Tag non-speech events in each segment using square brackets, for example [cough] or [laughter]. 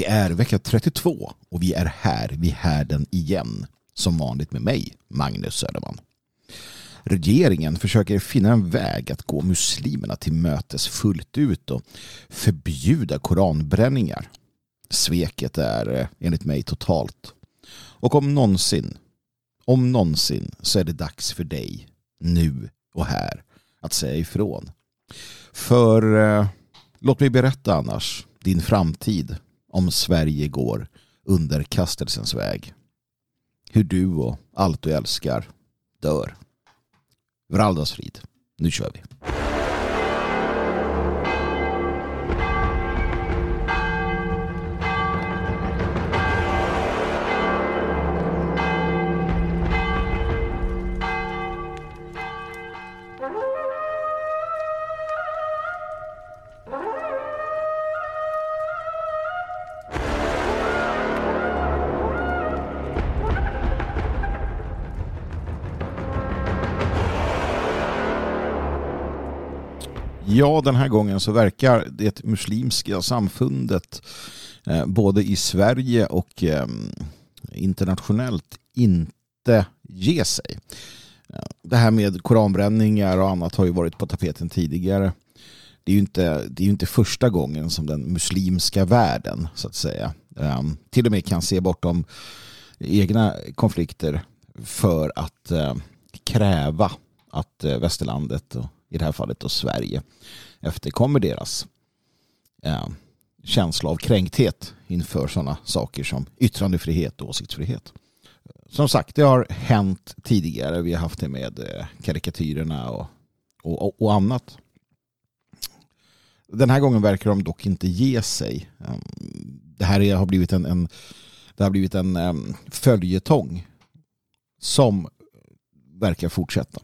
Det är vecka 32 och vi är här vid härden igen. Som vanligt med mig, Magnus Söderman. Regeringen försöker finna en väg att gå muslimerna till mötes fullt ut och förbjuda koranbränningar. Sveket är eh, enligt mig totalt. Och om någonsin, om någonsin så är det dags för dig, nu och här, att säga ifrån. För eh, låt mig berätta annars din framtid om Sverige går underkastelsens väg. Hur du och allt du älskar dör. Vraldarsfrid. Nu kör vi. Ja, den här gången så verkar det muslimska samfundet eh, både i Sverige och ehm, internationellt inte ge sig. Eh, det här med koranbränningar och annat har ju varit på tapeten tidigare. Det är ju inte, det är inte första gången som den muslimska världen så att säga ehm, till och med kan se bortom egna konflikter för att eh, kräva att västerlandet och i det här fallet då Sverige, efterkommer deras eh, känsla av kränkthet inför sådana saker som yttrandefrihet och åsiktsfrihet. Som sagt, det har hänt tidigare. Vi har haft det med eh, karikatyrerna och, och, och annat. Den här gången verkar de dock inte ge sig. Ehm, det här har blivit en, en det har blivit en ehm, följetong som verkar fortsätta.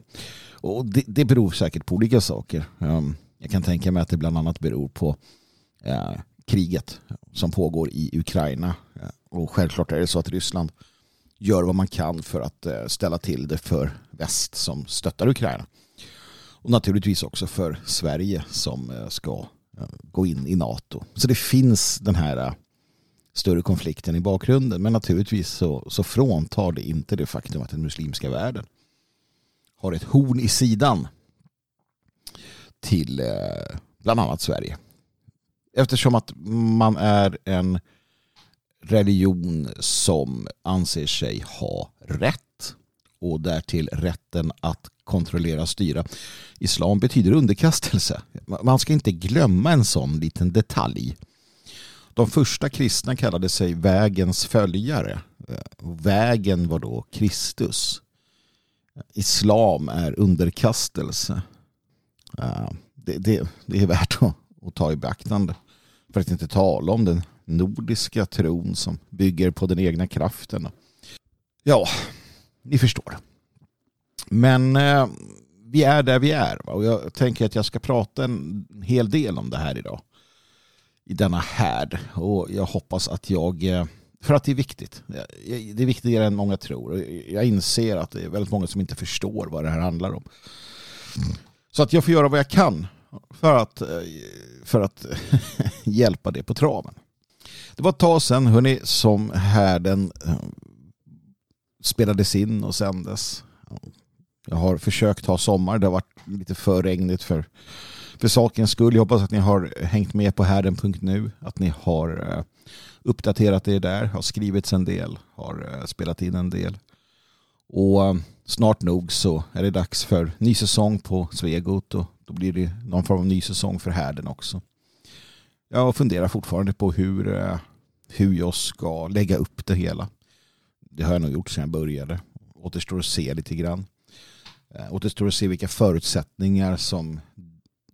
Och det, det beror säkert på olika saker. Ehm, jag kan tänka mig att det bland annat beror på eh, kriget som pågår i Ukraina. Eh, och självklart är det så att Ryssland gör vad man kan för att eh, ställa till det för väst som stöttar Ukraina. Och naturligtvis också för Sverige som ska gå in i NATO. Så det finns den här större konflikten i bakgrunden. Men naturligtvis så, så fråntar det inte det faktum att den muslimska världen har ett horn i sidan till eh, bland annat Sverige. Eftersom att man är en religion som anser sig ha rätt och därtill rätten att kontrollera och styra. Islam betyder underkastelse. Man ska inte glömma en sån liten detalj. De första kristna kallade sig vägens följare. Eh, vägen var då Kristus islam är underkastelse. Det, det, det är värt att, att ta i beaktande. För att inte tala om den nordiska tron som bygger på den egna kraften. Ja, ni förstår. Men eh, vi är där vi är. Va? Och jag tänker att jag ska prata en hel del om det här idag. I denna härd. Och jag hoppas att jag eh, för att det är viktigt. Det är viktigare än många tror. Jag inser att det är väldigt många som inte förstår vad det här handlar om. Så att jag får göra vad jag kan för att, eh, för att [laughs] hjälpa det på traven. Det var ett tag sedan hörni, som härden eh, spelades in och sändes. Jag har försökt ha sommar. Det har varit lite för regnigt för, för sakens skull. Jag hoppas att ni har hängt med på härden.nu. Att ni har eh, uppdaterat er där, har skrivits en del, har eh, spelat in en del. Och eh, snart nog så är det dags för ny säsong på Svegot och då blir det någon form av ny säsong för härden också. Jag funderar fortfarande på hur, eh, hur jag ska lägga upp det hela. Det har jag nog gjort sedan jag började. Återstår att se lite grann. Återstår att se vilka förutsättningar som,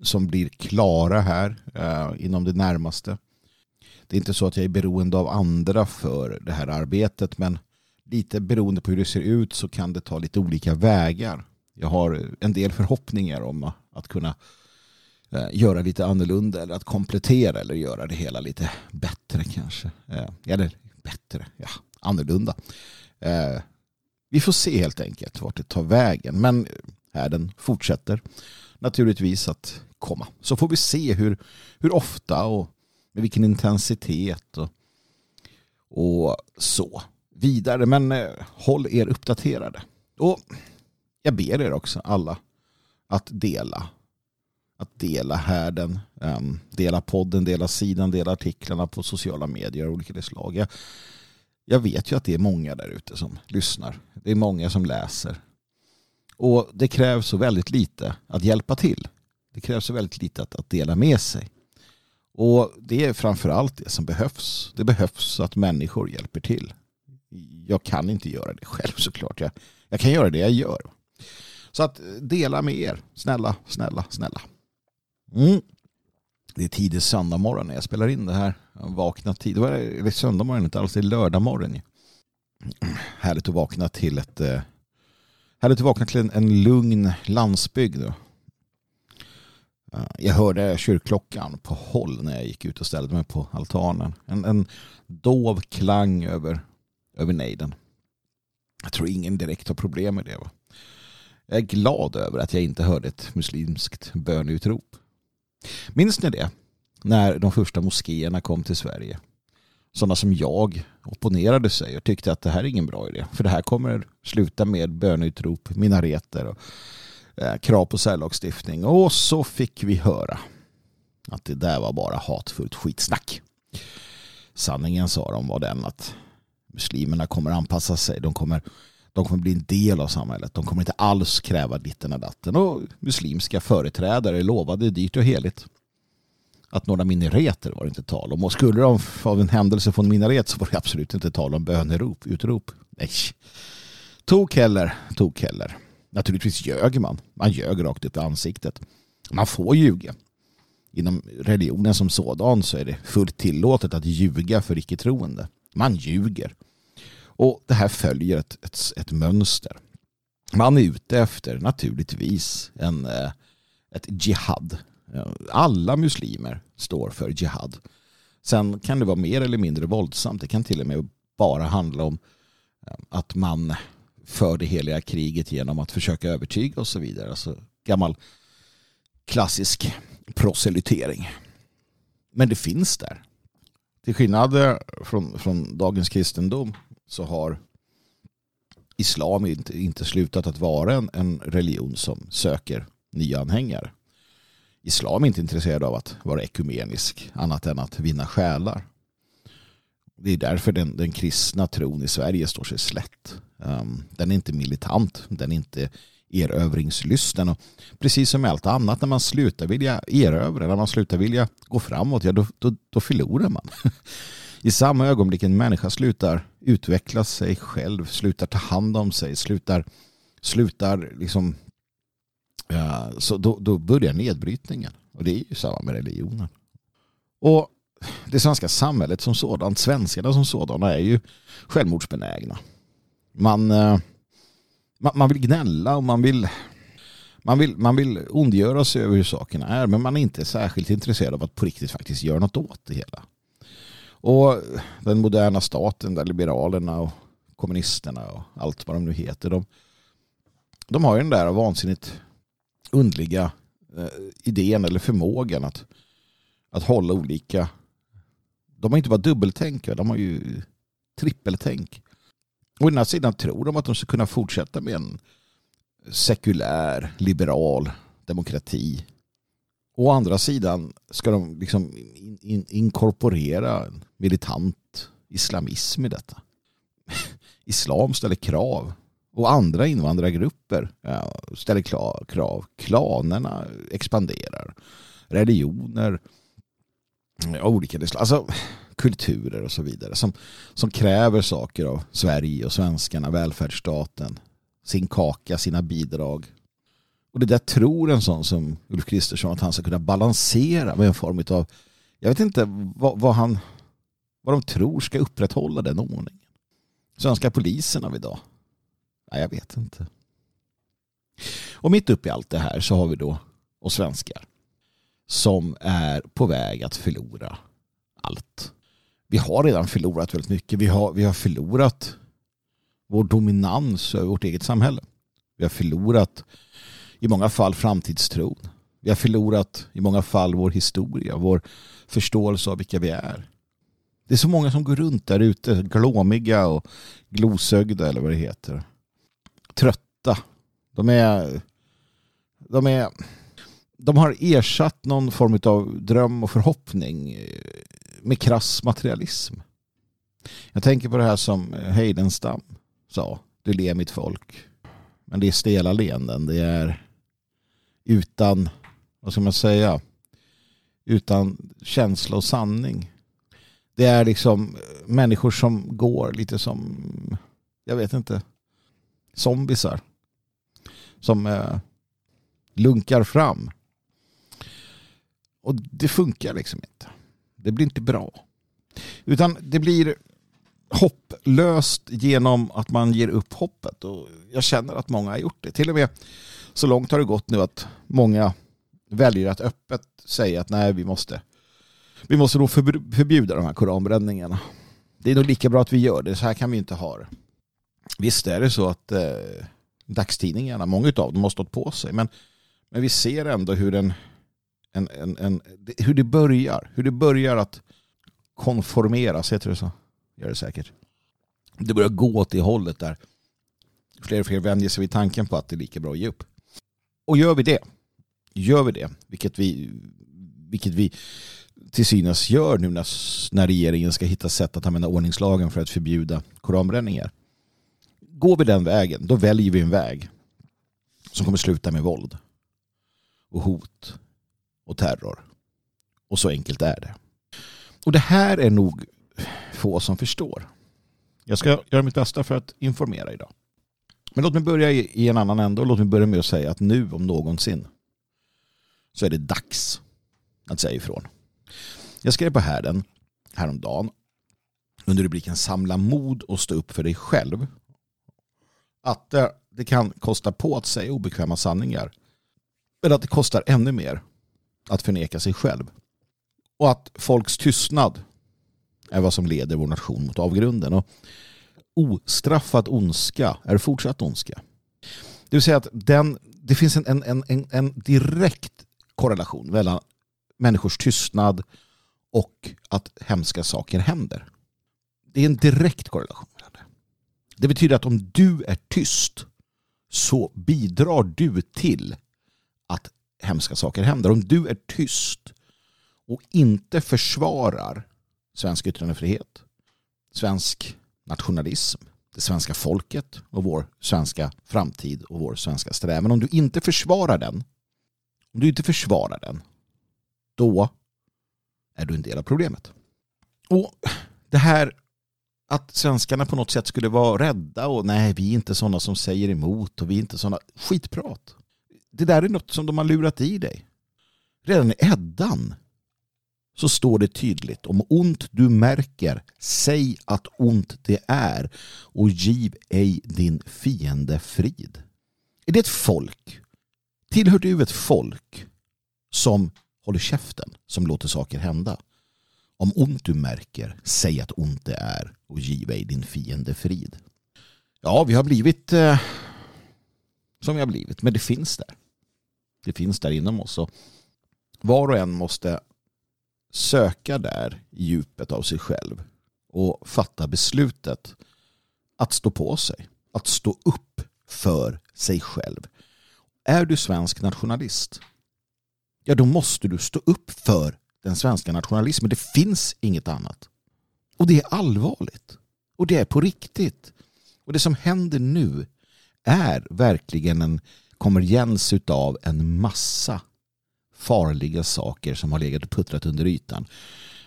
som blir klara här inom det närmaste. Det är inte så att jag är beroende av andra för det här arbetet men lite beroende på hur det ser ut så kan det ta lite olika vägar. Jag har en del förhoppningar om att kunna eh, göra lite annorlunda eller att komplettera eller göra det hela lite bättre kanske. Eh, eller bättre, ja, annorlunda. Eh, vi får se helt enkelt vart det tar vägen. Men här den fortsätter naturligtvis att komma. Så får vi se hur, hur ofta och med vilken intensitet och och så vidare. Men eh, håll er uppdaterade. Och jag ber er också alla att dela. Att dela härden, um, dela podden, dela sidan, dela artiklarna på sociala medier av olika slag. Jag, jag vet ju att det är många där ute som lyssnar. Det är många som läser. Och det krävs så väldigt lite att hjälpa till. Det krävs så väldigt lite att, att dela med sig. Och det är framförallt det som behövs. Det behövs att människor hjälper till. Jag kan inte göra det själv såklart. Jag, jag kan göra det jag gör. Så att eh, dela med er. Snälla, snälla, snälla. Mm. Det är tidig söndag morgon när jag spelar in det här. Jag vaknat tid. Det är söndag morgon, inte alls. Det är lördag morgon. Härligt att vakna till ett eh, Härligt att vakna till en, en lugn landsbygd. Då. Eh, jag hörde kyrkklockan på håll när jag gick ut och ställde mig på altanen. En, en dov klang över, över nejden. Jag tror ingen direkt har problem med det. Va? Jag är glad över att jag inte hörde ett muslimskt bönutrop. Minns ni det? När de första moskéerna kom till Sverige. Sådana som jag opponerade sig och tyckte att det här är ingen bra idé. För det här kommer sluta med bönutrop, minareter och Eh, krav på särlagstiftning. Och så fick vi höra att det där var bara hatfullt skitsnack. Sanningen sa de var den att muslimerna kommer anpassa sig. De kommer, de kommer bli en del av samhället. De kommer inte alls kräva ditten och datten. Och muslimska företrädare lovade dyrt och heligt att några minareter var det inte tal om. Och skulle de av en händelse få en minaret så var det absolut inte tal om bönerop, utrop. Nej. Tok heller, tok heller. Naturligtvis ljög man. Man ljög rakt upp i ansiktet. Man får ljuga. Inom religionen som sådan så är det fullt tillåtet att ljuga för icke-troende. Man ljuger. Och det här följer ett, ett, ett mönster. Man är ute efter naturligtvis en, eh, ett jihad. Alla muslimer står för jihad. Sen kan det vara mer eller mindre våldsamt. Det kan till och med bara handla om eh, att man för det heliga kriget genom att försöka övertyga och så vidare. Alltså gammal klassisk proselytering. Men det finns där. Till skillnad eh, från, från dagens kristendom så har islam inte, inte slutat att vara en, en religion som söker nya anhängare. Islam är inte intresserad av att vara ekumenisk annat än att vinna själar. Det är därför den, den kristna tron i Sverige står sig slätt. Ehm, den är inte militant, den är inte erövringslysten. Och precis som med allt annat, när man slutar vilja erövra, när man slutar vilja gå framåt, ja då, då, då förlorar man. [laughs] I samma ögonblick en människa slutar utveckla sig själv, slutar ta hand om sig, slutar, slutar liksom, ja, så då, då börjar nedbrytningen. Och det är ju samma med religionen. Och det svenska samhället som sådant, svenskarna som sådana är ju självmordsbenägna. Man, eh, man, man vill gnälla och man vill, man, vill, man vill ondgöra sig över hur sakerna är men man är inte särskilt intresserad av att på riktigt faktiskt göra något åt det hela. Och den moderna staten där liberalerna och kommunisterna och allt vad de nu heter de, de har ju den där vansinnigt undliga eh, idén eller förmågan att, att hålla olika de har inte bara dubbeltänk, de har ju trippeltänk. Å ena sidan tror de att de ska kunna fortsätta med en sekulär, liberal demokrati. Å andra sidan ska de liksom in, in, inkorporera militant islamism i detta. [laughs] Islam ställer krav och andra invandrargrupper ställer krav. Klanerna expanderar. Religioner olika alltså, kulturer och så vidare som, som kräver saker av Sverige och svenskarna, välfärdsstaten, sin kaka, sina bidrag. Och det där tror en sån som Ulf Kristersson att han ska kunna balansera med en form av, jag vet inte vad, vad han, vad de tror ska upprätthålla den ordningen. Svenska polisen av idag? Nej, jag vet inte. Och mitt uppe i allt det här så har vi då oss svenskar som är på väg att förlora allt. Vi har redan förlorat väldigt mycket. Vi har, vi har förlorat vår dominans över vårt eget samhälle. Vi har förlorat i många fall framtidstron. Vi har förlorat i många fall vår historia, vår förståelse av vilka vi är. Det är så många som går runt där ute, glåmiga och glosögda eller vad det heter. Trötta. De är... De är... De har ersatt någon form av dröm och förhoppning eh, med krass materialism. Jag tänker på det här som Heidenstam sa. Du ler mitt folk. Men det är stela leenden. Det är utan, vad ska man säga, utan känsla och sanning. Det är liksom människor som går lite som, jag vet inte, zombisar. Som eh, lunkar fram. Och det funkar liksom inte. Det blir inte bra. Utan det blir hopplöst genom att man ger upp hoppet. Och jag känner att många har gjort det. Till och med så långt har det gått nu att många väljer att öppet säga att nej, vi måste, vi måste nog förbjuda de här koranbränningarna. Det är nog lika bra att vi gör det. Så här kan vi inte ha det. Visst är det så att eh, dagstidningarna, många av dem har stått på sig. Men, men vi ser ändå hur, en, en, en, en, hur det börjar. Hur det börjar att konformeras, heter det så? Gör det säkert. Det börjar gå åt det hållet där fler och fler vänjer sig vid tanken på att det är lika bra att ge upp. Och gör vi det, gör vi det, vilket vi, vilket vi till synes gör nu när, när regeringen ska hitta sätt att använda ordningslagen för att förbjuda koranbränningar. Går vi den vägen, då väljer vi en väg som kommer sluta med våld och hot och terror. Och så enkelt är det. Och det här är nog få som förstår. Jag ska göra mitt bästa för att informera idag. Men låt mig börja i en annan ände och låt mig börja med att säga att nu om någonsin så är det dags att säga ifrån. Jag skrev på härden häromdagen under rubriken Samla mod och stå upp för dig själv att det, kan kosta på att säga obekväma sanningar men att det kostar ännu mer att förneka sig själv. Och att folks tystnad är vad som leder vår nation mot avgrunden. Och ostraffad ondska är fortsatt ondska. Det vill säga att den, det finns en, en, en, en direkt korrelation mellan människors tystnad och att hemska saker händer. Det är en direkt korrelation. Det betyder att om du är tyst så bidrar du till att hemska saker händer. Om du är tyst och inte försvarar svensk yttrandefrihet, svensk nationalism, det svenska folket och vår svenska framtid och vår svenska strävan. Om du inte försvarar den, om du inte försvarar den, då är du en del av problemet. Och det här att svenskarna på något sätt skulle vara rädda och nej, vi är inte sådana som säger emot och vi är inte sådana skitprat. Det där är något som de har lurat i dig. Redan i Eddan så står det tydligt om ont du märker, säg att ont det är och giv ej din fiende frid. Är det ett folk? Tillhör du ett folk som håller käften, som låter saker hända? Om ont du märker, säg att ont det är och giv ej din fiende frid. Ja, vi har blivit eh, som vi har blivit, men det finns där. Det finns där inom oss. Och var och en måste söka där i djupet av sig själv och fatta beslutet att stå på sig, att stå upp för sig själv. Är du svensk nationalist, ja då måste du stå upp för den svenska nationalismen. Det finns inget annat. Och det är allvarligt. Och det är på riktigt. Och det som händer nu är verkligen en konvergens av en massa farliga saker som har legat och puttrat under ytan.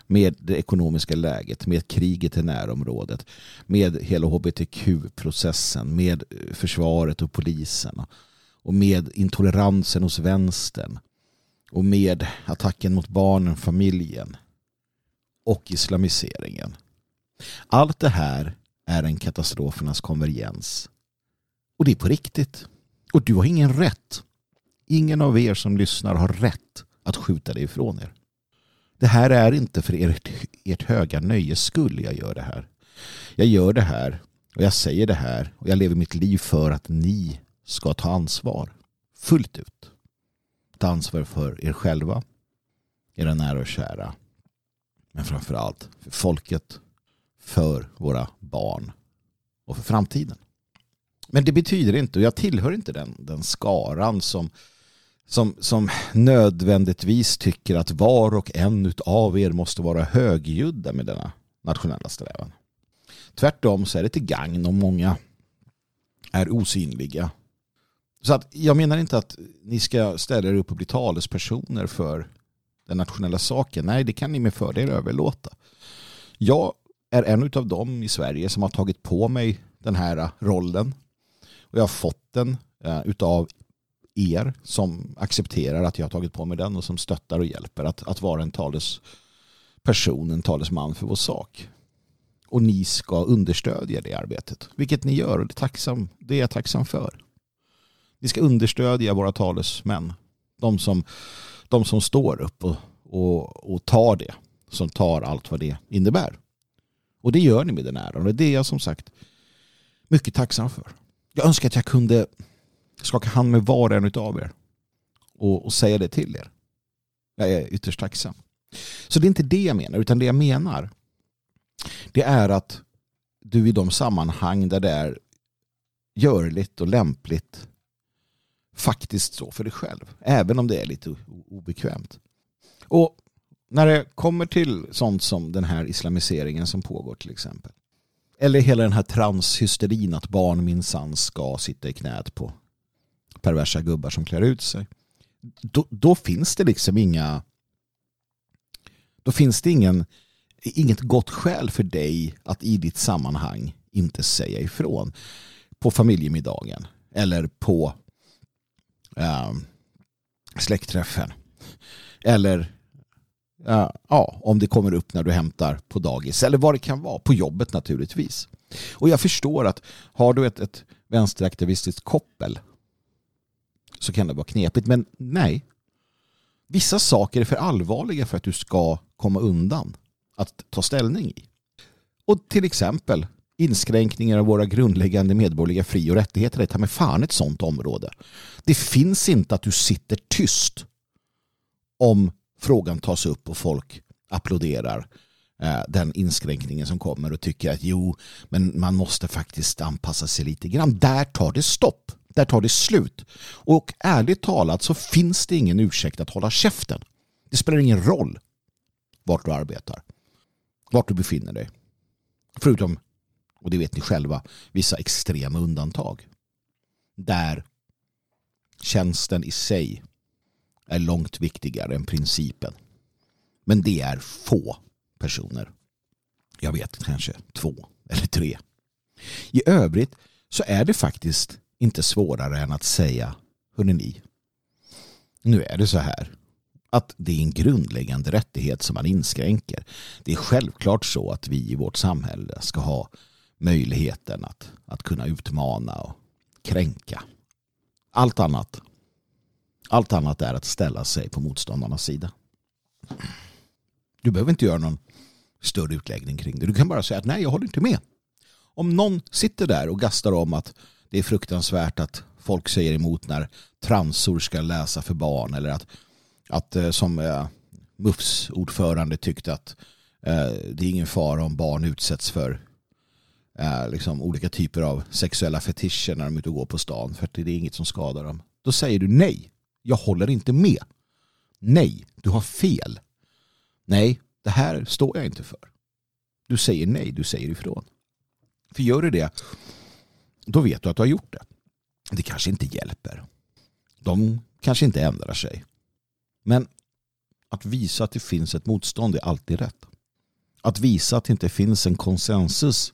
Med det ekonomiska läget, med kriget i närområdet, med hela hbtq-processen, med eh, försvaret och polisen och med intoleransen hos vänstern och med attacken mot barnen, familjen och islamiseringen. Allt det här är en katastrofernas konvergens. Och det är på riktigt. Och du har ingen rätt Ingen av er som lyssnar har rätt att skjuta det ifrån er. Det här är inte för ert, ert höga nöjes skull jag gör det här. Jag gör det här och jag säger det här och jag lever mitt liv för att ni ska ta ansvar fullt ut. Ta ansvar för er själva, era nära och kära, Men framförallt för folket, för våra barn och för framtiden. Men det betyder inte, och jag tillhör inte den, den skaran som, som, som nödvändigtvis tycker att var och en av er måste vara högljudda med denna nationella strävan. Tvärtom så är det till gagn om många är osynliga. Så att jag menar inte att ni ska ställa er upp och bli talespersoner för den nationella saken. Nej, det kan ni med fördel överlåta. Jag är en av dem i Sverige som har tagit på mig den här rollen. Och jag har fått den eh, utav er som accepterar att jag har tagit på mig den och som stöttar och hjälper att, att vara en talesperson, en talesman för vår sak. Och ni ska understödja det arbetet, vilket ni gör och det är, tacksam, det är jag tacksam för. Ni ska understödja våra talesmän, de som, de som står upp och, och, och tar det, som tar allt vad det innebär. Och det gör ni med den äran och det är jag som sagt mycket tacksam för. Jag önskar att jag kunde skaka hand med var och en av er och, och säga det till er. Jag är ytterst tacksam. Så det är inte det jag menar, utan det jag menar det är att du i de sammanhang där det är görligt och lämpligt faktiskt står för dig själv. Även om det är lite obekvämt. Och när det kommer till sånt som den här islamiseringen som pågår till exempel. Eller hela den här transhysterin att barn minsann ska sitta i knät på perversa gubbar som klär ut sig. Då, då, finns det liksom inga då finns det ingen inget gott skäl för dig att i ditt sammanhang inte säga ifrån på familjemiddagen eller på eh, släktträffen eller Eh, ja, om det kommer upp när du hämtar på dagis eller vad det kan vara, på jobbet naturligtvis. Och jag förstår att har du ett, ett vänsteraktivistiskt koppel så kan det vara knepigt. Men nej, vissa saker är för allvarliga för att du ska komma undan att ta ställning i. Och till exempel inskränkningar av våra grundläggande medborgerliga fri- och rättigheter är ta med fan ett sånt område. Det finns inte att du sitter tyst om frågan tas upp och folk applåderar eh, den inskränkningen som kommer och tycker att jo, men man måste faktiskt anpassa sig lite grann. Där tar det stopp. Där tar det slut. Och ärligt talat så finns det ingen ursäkt att hålla käften. Det spelar ingen roll vart du arbetar, vart du befinner dig. Förutom, och det vet ni själva, vissa extrema undantag. Där tjänsten i sig är långt viktigare än principen. Men det är få personer. Jag vet kanske två eller tre. I övrigt så är det faktiskt inte svårare än att säga hörni ni, nu är det så här att det är en grundläggande rättighet som man inskränker. Det är självklart så att vi i vårt samhälle ska ha möjligheten att, att kunna utmana och kränka. Allt annat, allt annat är att ställa sig på motståndarnas sida. Du behöver inte göra någon större utläggning kring det. Du kan bara säga att nej, jag håller inte med. Om någon sitter där och gastar om att det är fruktansvärt att folk säger emot när transor ska läsa för barn eller att, att eh, som eh, MUFs ordförande tyckte att eh, det är ingen fara om barn utsätts för eh, liksom olika typer av sexuella fetischer när de är ute och går på stan för att det är inget som skadar dem. Då säger du nej, jag håller inte med. Nej, du har fel. Nej, det här står jag inte för. Du säger nej, du säger ifrån. För gör du det då vet du att du har gjort det. Det kanske inte hjälper. De kanske inte ändrar sig. Men att visa att det finns ett motstånd är alltid rätt. Att visa att det inte finns en konsensus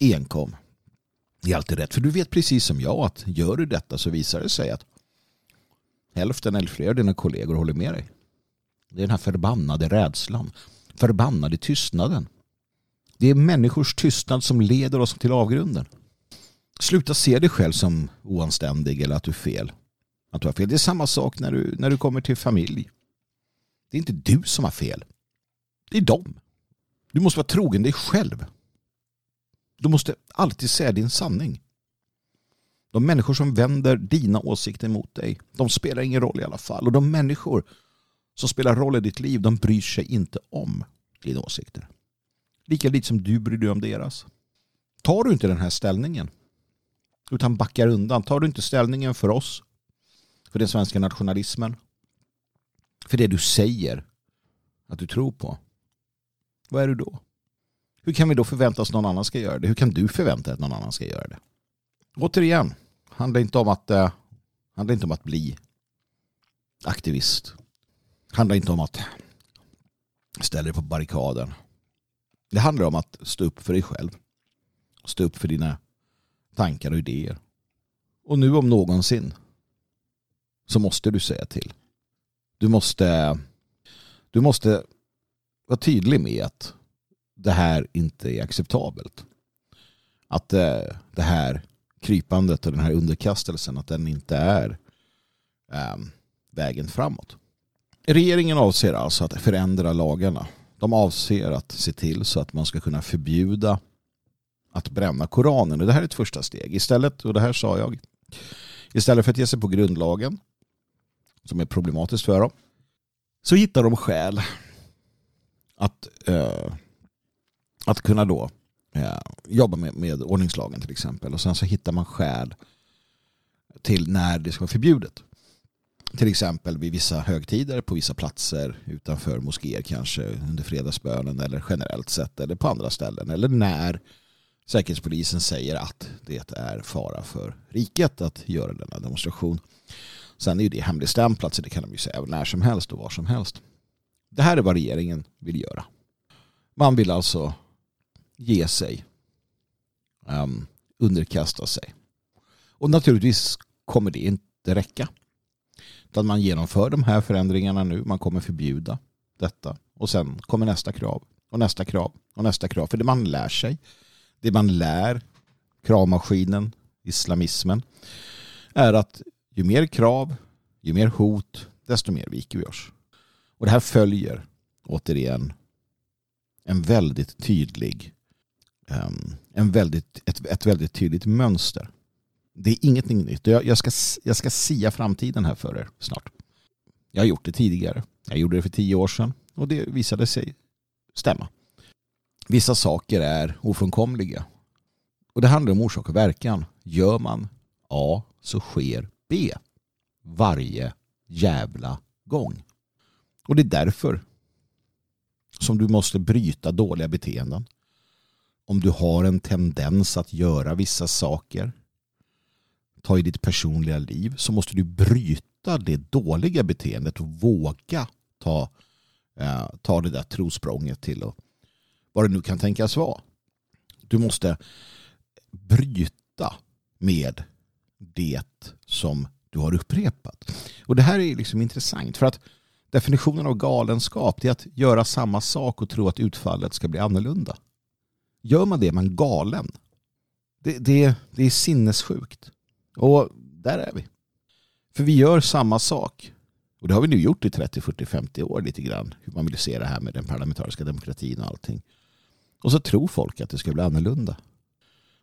enkom är alltid rätt. För du vet precis som jag att gör du detta så visar det sig att hälften eller fler av dina kollegor håller med dig. Det är den här förbannade rädslan. Förbannade tystnaden. Det är människors tystnad som leder oss till avgrunden. Sluta se dig själv som oanständig eller att du är fel. Att du har fel. Det är samma sak när du, när du kommer till familj. Det är inte du som har fel. Det är dem. Du måste vara trogen dig själv. Du måste alltid säga din sanning. De människor som vänder dina åsikter mot dig, de spelar ingen roll i alla fall. Och de människor som spelar roll i ditt liv, de bryr sig inte om. dina åsikter. Lika lite som du bryr dig om deras. Tar du inte den här ställningen utan backar undan, tar du inte ställningen för oss, för den svenska nationalismen, för det du säger att du tror på, vad är du då? Hur kan vi då förvänta oss att någon annan ska göra det? Hur kan du förvänta dig att någon annan ska göra det? Återigen, handlar inte om att, eh, handlar inte om att bli aktivist. handlar inte om att ställa dig på barrikaden. Det handlar om att stå upp för dig själv. Stå upp för dina tankar och idéer. Och nu om någonsin så måste du säga till. Du måste, du måste vara tydlig med att det här inte är acceptabelt. Att eh, det här krypandet och den här underkastelsen att den inte är ehm, vägen framåt. Regeringen avser alltså att förändra lagarna. De avser att se till så att man ska kunna förbjuda att bränna Koranen. Och det här är ett första steg. Istället, och det här sa jag, istället för att ge sig på grundlagen, som är problematiskt för dem, så hittar de skäl att, uh, att kunna då eh, jobba med, med ordningslagen till exempel. Och sen så hittar man skäl till när det ska vara förbjudet. Till exempel vid vissa högtider på vissa platser utanför moskéer kanske under fredagsbönen eller generellt sett eller på andra ställen. Eller när Säkerhetspolisen säger att det är fara för riket att göra denna demonstration. Sen är ju det hemligstämplat så det kan de ju säga när som helst och var som helst. Det här är vad regeringen vill göra. Man vill alltså ge sig, um, underkasta sig. Och naturligtvis kommer det inte räcka. Utan man genomför de här förändringarna nu. Man kommer förbjuda detta. Och sen kommer nästa krav. Och nästa krav. Och nästa krav. För det man lär sig. Det man lär kravmaskinen, islamismen. Är att ju mer krav, ju mer hot, desto mer viker vi oss. Och det här följer återigen en väldigt tydlig Ehm, en väldigt, ett, ett väldigt tydligt mönster det är ingenting nytt. Jag, jag, ska, jag ska sia framtiden här för er snart. Jag har gjort det tidigare. Jag gjorde det för tio år sedan och det visade sig stämma. Vissa saker är ofrånkomliga. Och det handlar om orsak och verkan. Gör man A så sker B. Varje jävla gång. Och det är därför som du måste bryta dåliga beteenden. Om du har en tendens att göra vissa saker ta i ditt personliga liv så måste du bryta det dåliga beteendet och våga ta, eh, ta det där trosprånget till och vad det nu kan tänkas vara. Du måste bryta med det som du har upprepat. Och det här är liksom intressant för att definitionen av galenskap är att göra samma sak och tro att utfallet ska bli annorlunda. Gör man det är man galen. Det, det, det är sinnessjukt. Och där är vi. För vi gör samma sak. Och det har vi nu gjort i 30, 40, 50 år lite grann. Hur man vill se det här med den parlamentariska demokratin och allting. Och så tror folk att det ska bli annorlunda.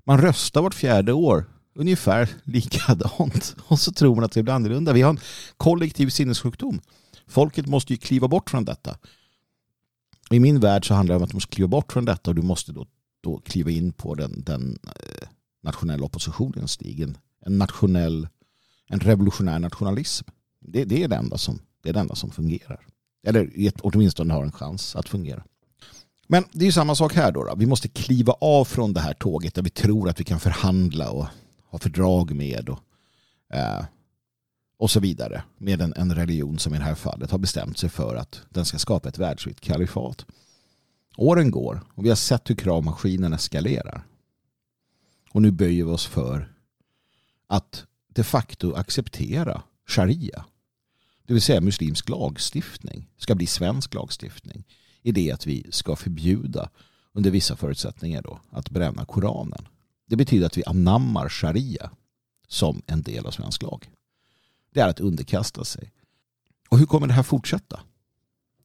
Man röstar vart fjärde år. Ungefär likadant. [laughs] Och så tror man att det blir annorlunda. Vi har en kollektiv sinnessjukdom. Folket måste ju kliva bort från detta. I min värld så handlar det om att de måste kliva bort från detta och du måste då, då kliva in på den, den eh, nationella oppositionens stigen en nationell, en revolutionär nationalism. Det, det, är det, enda som, det är det enda som fungerar. Eller åtminstone har en chans att fungera. Men det är samma sak här då, då. Vi måste kliva av från det här tåget där vi tror att vi kan förhandla och ha fördrag med och, eh, och så vidare. Med en, en religion som i det här fallet har bestämt sig för att den ska skapa ett världsvitt kalifat. Åren går och vi har sett hur kravmaskinen eskalerar. Och nu böjer vi oss för att de facto acceptera sharia. Det vill säga muslimsk lagstiftning ska bli svensk lagstiftning. I det att vi ska förbjuda under vissa förutsättningar då att bränna Koranen. Det betyder att vi anammar sharia som en del av svensk lag. Det är att underkasta sig. Och hur kommer det här fortsätta?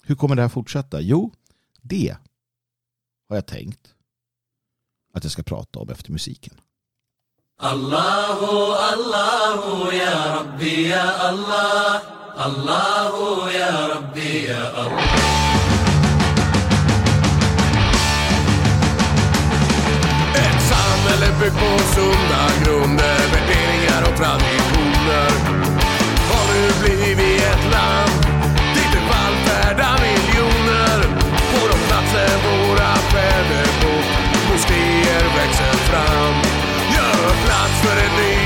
Hur kommer det här fortsätta? Jo, det har jag tänkt att jag ska prata om efter musiken. Allahu, Allahu, ya Rabbi, ya Allah. Allahu, ya Rabbi, ya Allah. Ett samhälle byggt på sunda grunder, värderingar och traditioner. Fram. Gör plats för den nya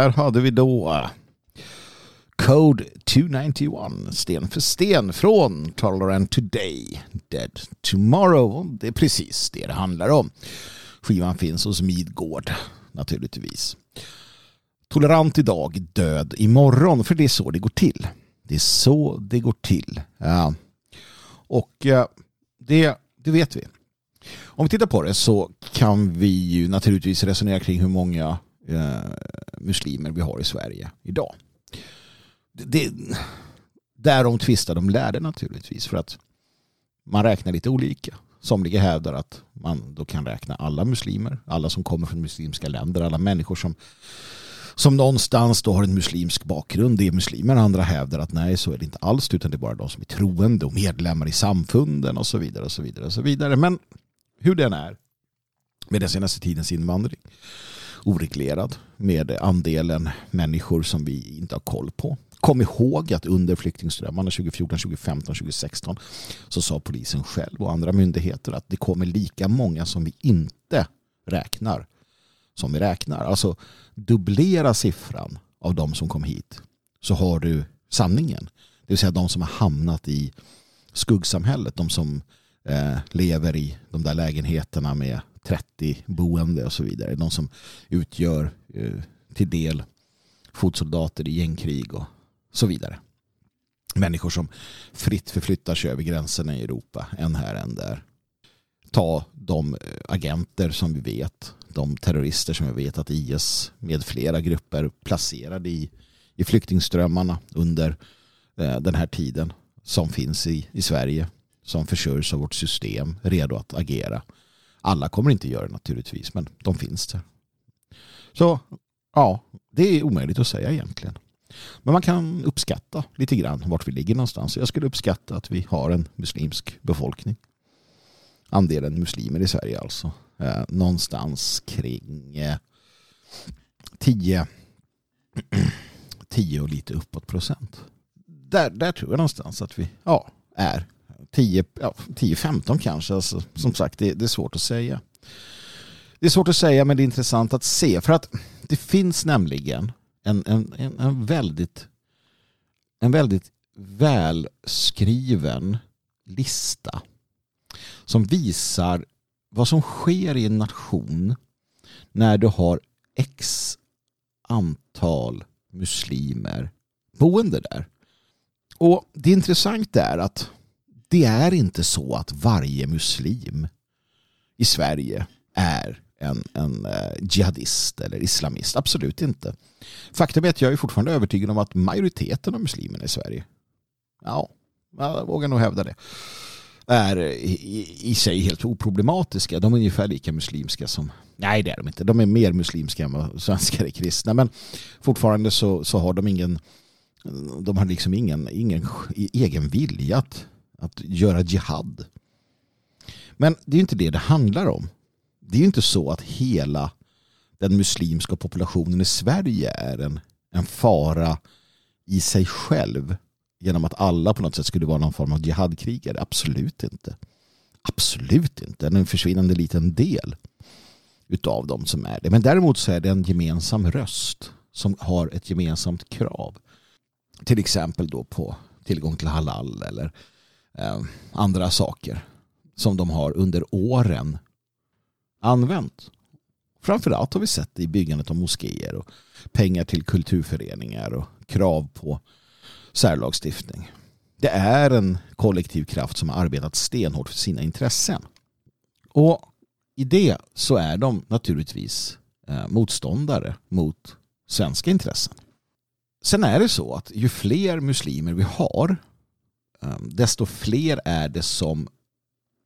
där hade vi då eh, Code 291, sten för sten från Tolerant Today, Dead Tomorrow. Det är precis det det handlar om. Skivan finns hos Midgård naturligtvis. Tolerant idag, död imorgon, för det är så det går till. Det är så det går till. Ja. Och eh, det, det vet vi. Om vi tittar på det så kan vi ju naturligtvis resonera kring hur många Eh, muslimer vi har i Sverige idag. Det, det, därom tvistar de lärde naturligtvis för att man räknar lite olika. Somliga hävdar att man då kan räkna alla muslimer, alla som kommer från muslimska länder, alla människor som, som någonstans då har en muslimsk bakgrund, det är muslimer. Andra hävdar att nej, så är det inte alls, utan det är bara de som är troende och medlemmar i samfunden och så vidare. och så vidare och så vidare. Men hur den är med den senaste tidens invandring oreglerad med andelen människor som vi inte har koll på. Kom ihåg att under flyktingströmmarna 2014, 2015, 2016 så sa polisen själv och andra myndigheter att det kommer lika många som vi inte räknar som vi räknar. Alltså dubblera siffran av de som kom hit så har du sanningen. Det vill säga de som har hamnat i skuggsamhället, de som eh, lever i de där lägenheterna med 30 boende och så vidare. De som utgör eh, till del fotsoldater i gängkrig och så vidare. Människor som fritt förflyttar sig över gränserna i Europa, en här, en där. Ta de eh, agenter som vi vet, de terrorister som vi vet att IS med flera grupper placerade i, i flyktingströmmarna under eh, den här tiden som finns i, i Sverige, som försörjs av vårt system, redo att agera. Alla kommer inte göra det naturligtvis, men de finns där. Så ja, det är omöjligt att säga egentligen. Men man kan uppskatta lite grann vart vi ligger någonstans. Jag skulle uppskatta att vi har en muslimsk befolkning. Andelen muslimer i Sverige alltså. Eh, någonstans kring eh, 10, 10 [clears throat] och lite uppåt procent. Där, där tror jag någonstans att vi ja, är. 10-15 ja, kanske. Alltså, som sagt, det, det är svårt att säga. Det är svårt att säga men det är intressant att se. För att det finns nämligen en, en, en, en väldigt en väldigt välskriven lista som visar vad som sker i en nation när du har x antal muslimer boende där. Och det intressanta är att det är inte så att varje muslim i Sverige är en, en eh, jihadist eller islamist. Absolut inte. Faktum är att jag är fortfarande övertygad om att majoriteten av muslimerna i Sverige, ja, jag vågar nog hävda det, är i, i sig helt oproblematiska. De är ungefär lika muslimska som, nej det är de inte, de är mer muslimska än vad svenskar är kristna. Men fortfarande så, så har de ingen, de har liksom ingen, ingen egen vilja att, att göra jihad. Men det är inte det det handlar om det är ju inte så att hela den muslimska populationen i Sverige är en, en fara i sig själv genom att alla på något sätt skulle vara någon form av jihadkrigare. Absolut inte. Absolut inte. En försvinnande liten del utav dem som är det. Men däremot så är det en gemensam röst som har ett gemensamt krav. Till exempel då på tillgång till halal eller eh, andra saker som de har under åren använt. Framförallt har vi sett det i byggandet av moskéer och pengar till kulturföreningar och krav på särlagstiftning. Det är en kollektiv kraft som har arbetat stenhårt för sina intressen. Och i det så är de naturligtvis eh, motståndare mot svenska intressen. Sen är det så att ju fler muslimer vi har Ehm, desto fler är det som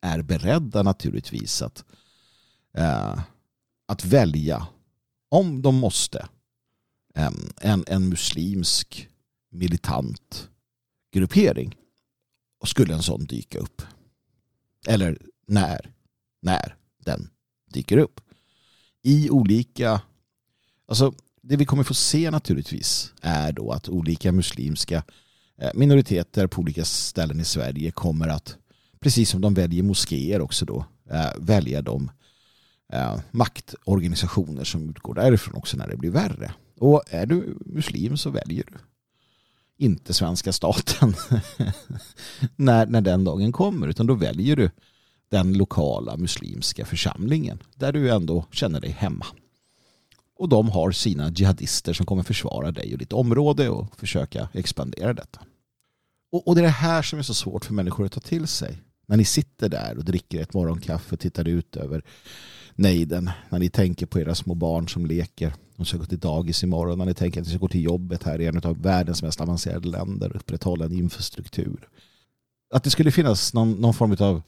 är beredda naturligtvis att eh, att välja, om de måste, ehm, en, en, muslimsk militant gruppering. Och skulle en sån dyka upp. Eller när, när den dyker upp. I olika, alltså det vi kommer få se naturligtvis är då att olika muslimska eh, Eh, minoriteter på olika ställen i Sverige kommer att, precis som de väljer moskéer också då, eh, välja de eh, maktorganisationer som utgår därifrån också när det blir värre. Och är du muslim så väljer du inte svenska staten [laughs] när, när den dagen kommer utan då väljer du den lokala muslimska församlingen där du ändå känner dig hemma. Och de har sina jihadister som kommer försvara dig och ditt område och försöka expandera detta. Och, och det är det här som är så svårt för människor att ta till sig. När ni sitter där och dricker ett morgonkaffe och tittar ut över nejden när ni tänker på era små barn som leker. De ska gå till dagis imorgon. När ni tänker att ni ska gå till jobbet här i en av världens mest avancerade länder och upprätthålla en infrastruktur. Att det skulle finnas någon, någon form av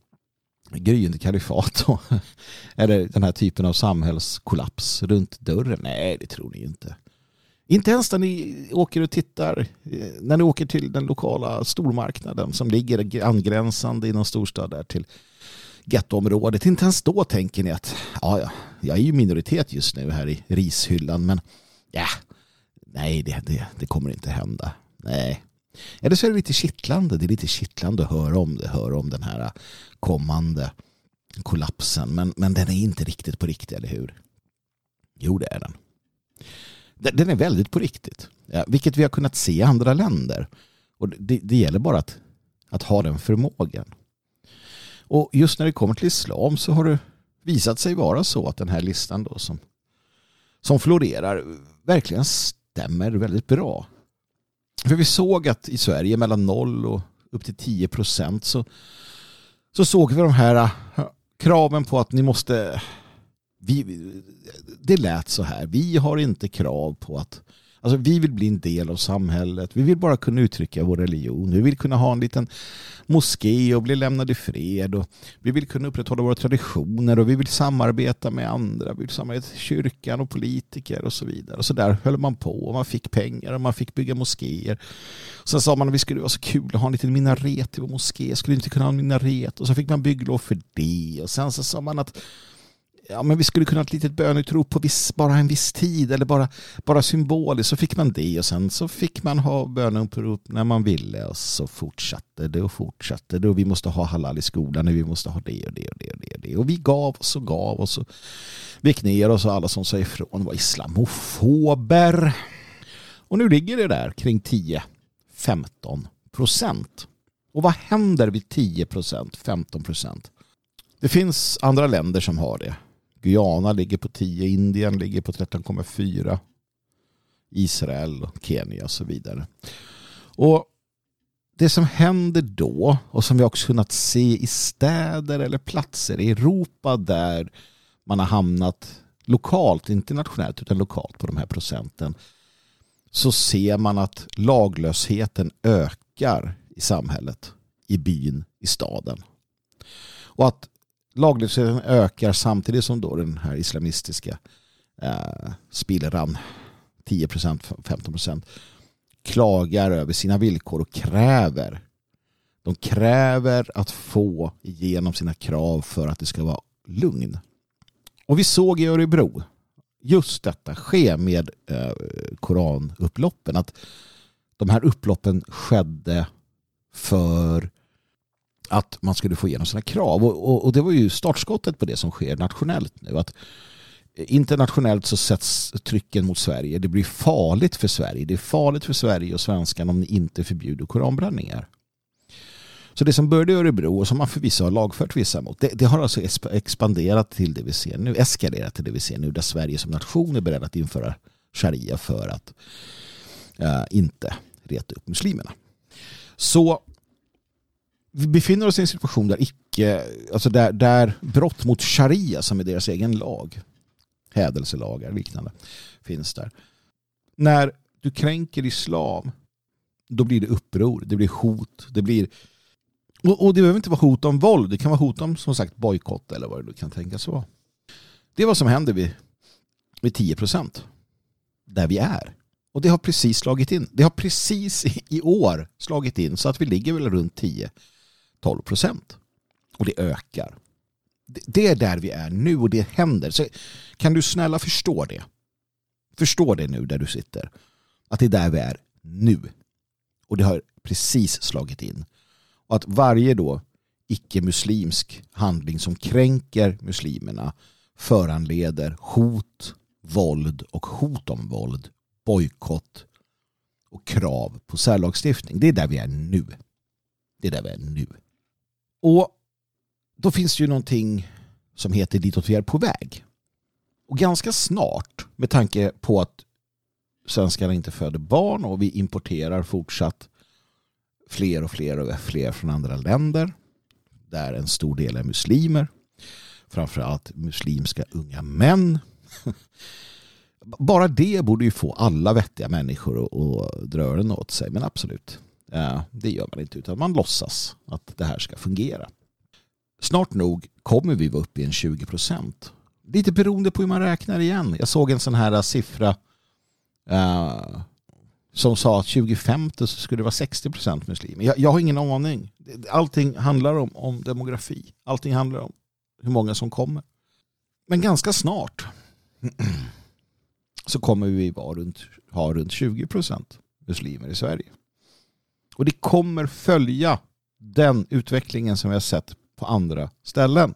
gryende kalifat då? [laughs] eller den här typen av samhällskollaps runt dörren. Nej, det tror ni inte. Inte ens när ni åker och tittar, eh, när ni åker till den lokala stormarknaden som ligger angränsande i någon storstad där till gettoområdet. Inte ens då tänker ni att ja, ja, jag är ju minoritet just nu här i rishyllan men ja, nej det, det, det kommer inte hända. Nej. Eller så är det lite kittlande. Det är lite kittlande att höra om det, höra om den här kommande kollapsen. Men, men den är inte riktigt på riktigt, eller hur? Jo, det är den. Den är väldigt på riktigt. Ja, vilket vi har kunnat se i andra länder. Och det, det gäller bara att, att ha den förmågan. Och just när det kommer till islam så har det visat sig vara så att den här listan då som, som florerar verkligen stämmer väldigt bra. För vi såg att i Sverige mellan 0 och upp till 10 procent så, så såg vi de här äh, kraven på att ni måste vi, det lät så här. Vi har inte krav på att Alltså vi vill bli en del av samhället. Vi vill bara kunna uttrycka vår religion. Vi vill kunna ha en liten moské och bli lämnade i fred. Och vi vill kunna upprätthålla våra traditioner och vi vill samarbeta med andra. Vi vill samarbeta med kyrkan och politiker och så vidare. Och så där höll man på och man fick pengar och man fick bygga moskéer. Sen sa man att vi skulle vara så kul att ha en liten minaret i vår moské. Skulle inte kunna ha en minaret? Och så fick man bygglov för det. Och sen så sa man att ja, men vi skulle kunna ha ett litet bönutrop på viss, bara en viss tid eller bara, bara symboliskt så fick man det och sen så fick man ha bönutrop när man ville och så fortsatte det och fortsatte det och vi måste ha halal i skolan och vi måste ha det och det och det och det och, det. och vi gav oss och gav oss och vek ner oss och alla som sa ifrån var islamofober och nu ligger det där kring 10-15 procent och vad händer vid 10 procent, 15 procent? Det finns andra länder som har det. Guyana ligger på 10, Indien ligger på 13,4. Israel, Kenya och så vidare. Och det som händer då och som vi också kunnat se i städer eller platser i Europa där man har hamnat lokalt, inte nationellt utan lokalt på de här procenten så ser man att laglösheten ökar i samhället, i byn, i staden. Och att laglösheten ökar samtidigt som då den här islamistiska eh, spillran 10% 15% klagar över sina villkor och kräver de kräver att få igenom sina krav för att det ska vara lugn. Och vi såg i Örebro just detta ske med eh, koranupploppen. Att de här upploppen skedde för att man skulle få igenom sina krav. Och, och, och, det var ju startskottet på det som sker nationellt nu. Att internationellt så sätts trycken mot Sverige. Det blir farligt för Sverige. Det är farligt för Sverige och svenskarna om ni inte förbjuder koranbränningar. Så det som började i Örebro och som man förvisso har lagfört vissa mot, det, det, har alltså expanderat till det vi ser nu, eskalerat till det vi ser nu, där Sverige som nation är beredd att införa sharia för att uh, inte reta upp muslimerna. Så vi befinner oss i en situation där, icke, alltså där, där brott mot sharia, som är deras egen lag, hädelselagar och liknande, finns där. När du kränker islam, då blir det uppror, det blir hot, det blir och, och det behöver inte vara hot om våld, det kan vara hot om som sagt bojkott eller vad det kan tänkas vara. Det är vad som händer vid, vid 10 procent. Där vi är. Och det har precis slagit in. Det har precis i år slagit in så att vi ligger väl runt 10 12 procent. Och det ökar. Det är där vi är nu och det händer. Så kan du snälla förstå det? Förstå det nu där du sitter. Att det är där vi är nu. Och det har precis slagit in. Och att varje då icke-muslimsk handling som kränker muslimerna föranleder hot, våld och hot om våld, bojkott och krav på särlagstiftning. Det är där vi är nu. Det är där vi är nu. Och då finns det ju någonting som heter ditåt vi är på väg. Och ganska snart, med tanke på att svenskarna inte föder barn och vi importerar fortsatt fler och fler och fler från andra länder där en stor del är muslimer. Framförallt muslimska unga män. [laughs] Bara det borde ju få alla vettiga människor att dra öronen åt sig. Men absolut, Eh, det gör man inte utan man låtsas att det här ska fungera. Snart nog kommer vi vara uppe i en 20 procent. Lite beroende på hur man räknar igen. Jag såg en sån här siffra uh, som sa att 2050 så skulle det vara 60 procent muslimer. Jag, jag, har ingen aning. Allting handlar om, om demografi. Allting handlar om hur många som kommer. Men ganska snart [clears throat] så kommer vi vara runt, ha runt 20 procent muslimer i Sverige. Och det kommer följa den utvecklingen som vi har sett på andra ställen.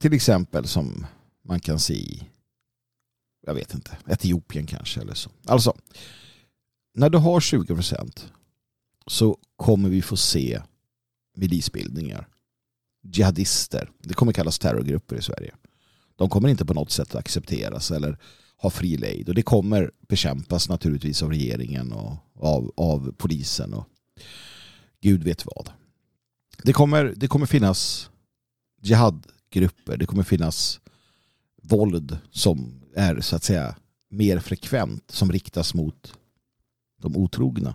Till exempel som man kan se i, jag vet inte, Etiopien kanske eller så. Alltså, när du har 20 procent så kommer vi få se milisbildningar, jihadister, det kommer kallas terrorgrupper i Sverige. De kommer inte på något sätt att accepteras eller ha fri lejd. Och det kommer bekämpas naturligtvis av regeringen och av, av polisen och gud vet vad. Det kommer, det kommer finnas jihadgrupper, det kommer finnas våld som är så att säga mer frekvent som riktas mot de otrogna.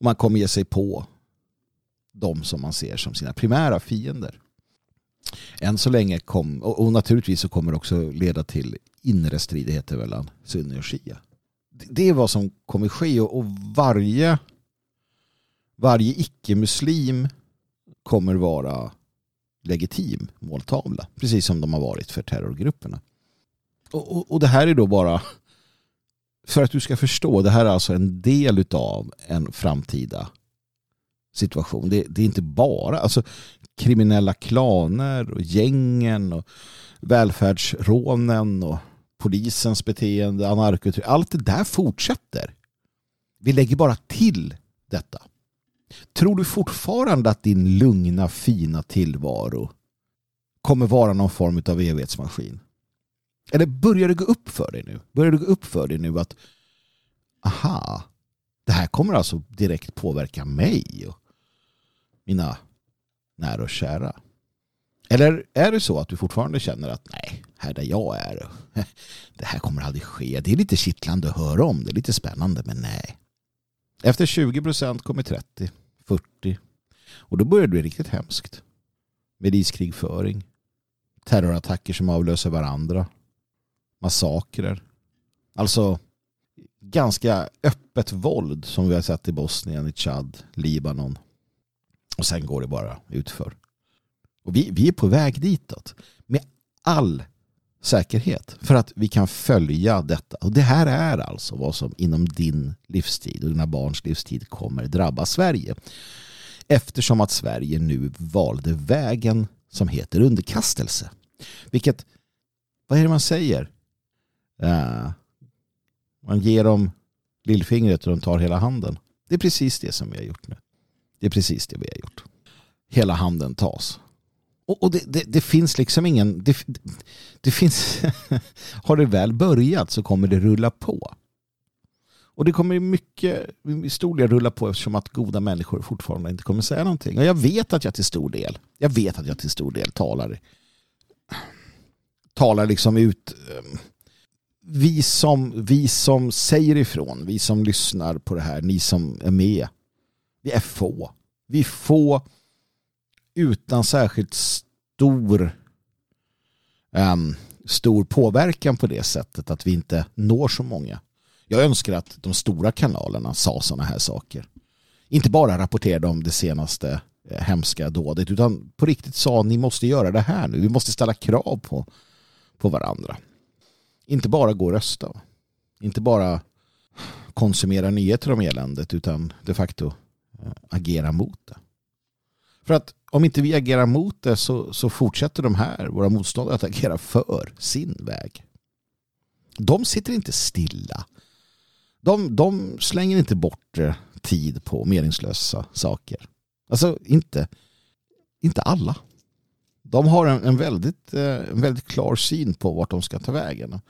Man kommer ge sig på de som man ser som sina primära fiender. Än så länge kom, och, naturligtvis så kommer det också leda till inre stridigheter mellan sunni och shia. Det är vad som kommer ske och varje varje icke-muslim kommer vara legitim måltavla. Precis som de har varit för terrorgrupperna. Och, och, och, det här är då bara för att du ska förstå. Det här är alltså en del av en framtida situation. Det, det är inte bara alltså, kriminella klaner och gängen och välfärdsrånen och polisens beteende, anarkotryck. Allt det där fortsätter. Vi lägger bara till detta. Tror du fortfarande att din lugna fina tillvaro kommer vara någon form av evighetsmaskin? Eller börjar det gå upp för dig nu? Börjar det gå upp för dig nu att aha, det här kommer alltså direkt påverka mig och mina nära och kära? Eller är det så att du fortfarande känner att nej, här där jag är, [laughs] det här kommer aldrig ske. Det är lite kittlande att höra om, det är lite spännande, men nej. Efter 20 procent kommer 30, 40. Och då börjar det bli riktigt hemskt. Med iskrigföring, terrorattacker som avlöser varandra, massakrer. Alltså ganska öppet våld som vi har sett i Bosnien, i Chad, Libanon. Och sen går det bara utför. Och vi, vi är på väg ditåt. Med all säkerhet. För att vi kan följa detta. Och det här är alltså vad som inom din livstid och dina barns livstid kommer drabba Sverige. Eftersom att Sverige nu valde vägen som heter underkastelse. Vilket, vad är det man säger? Uh, man ger dem lillfingret och de tar hela handen. Det är precis det som vi har gjort nu. Det är precis det vi har gjort. Hela handen tas. Och, och det, det, det, finns liksom ingen... Det, det finns... [laughs] har det väl börjat så kommer det rulla på. Och det kommer mycket, i stor del rulla på eftersom att goda människor fortfarande inte kommer säga någonting. Och jag vet att jag till stor del, jag vet att jag till stor del talar, talar liksom ut. Eh, vi som, vi som säger ifrån, vi som lyssnar på det här, ni som är med, vi är få. Vi är få utan särskilt stor um, stor påverkan på det sättet att vi inte når så många. Jag önskar att de stora kanalerna sa sådana här saker. Inte bara rapporterade om det senaste eh, hemska dådet utan på riktigt sa ni måste göra det här nu. Vi måste ställa krav på, på varandra. Inte bara gå och rösta. Inte bara konsumera nyheter om eländet utan de facto eh, agera mot det. För att om inte vi agerar mot det så, så fortsätter de här, våra motståndare, att agera för sin väg. De sitter inte stilla. De, de slänger inte bort eh, tid på meningslösa saker. Alltså inte, inte alla. De har en, en, väldigt, eh, en väldigt klar syn på vart de ska ta vägen.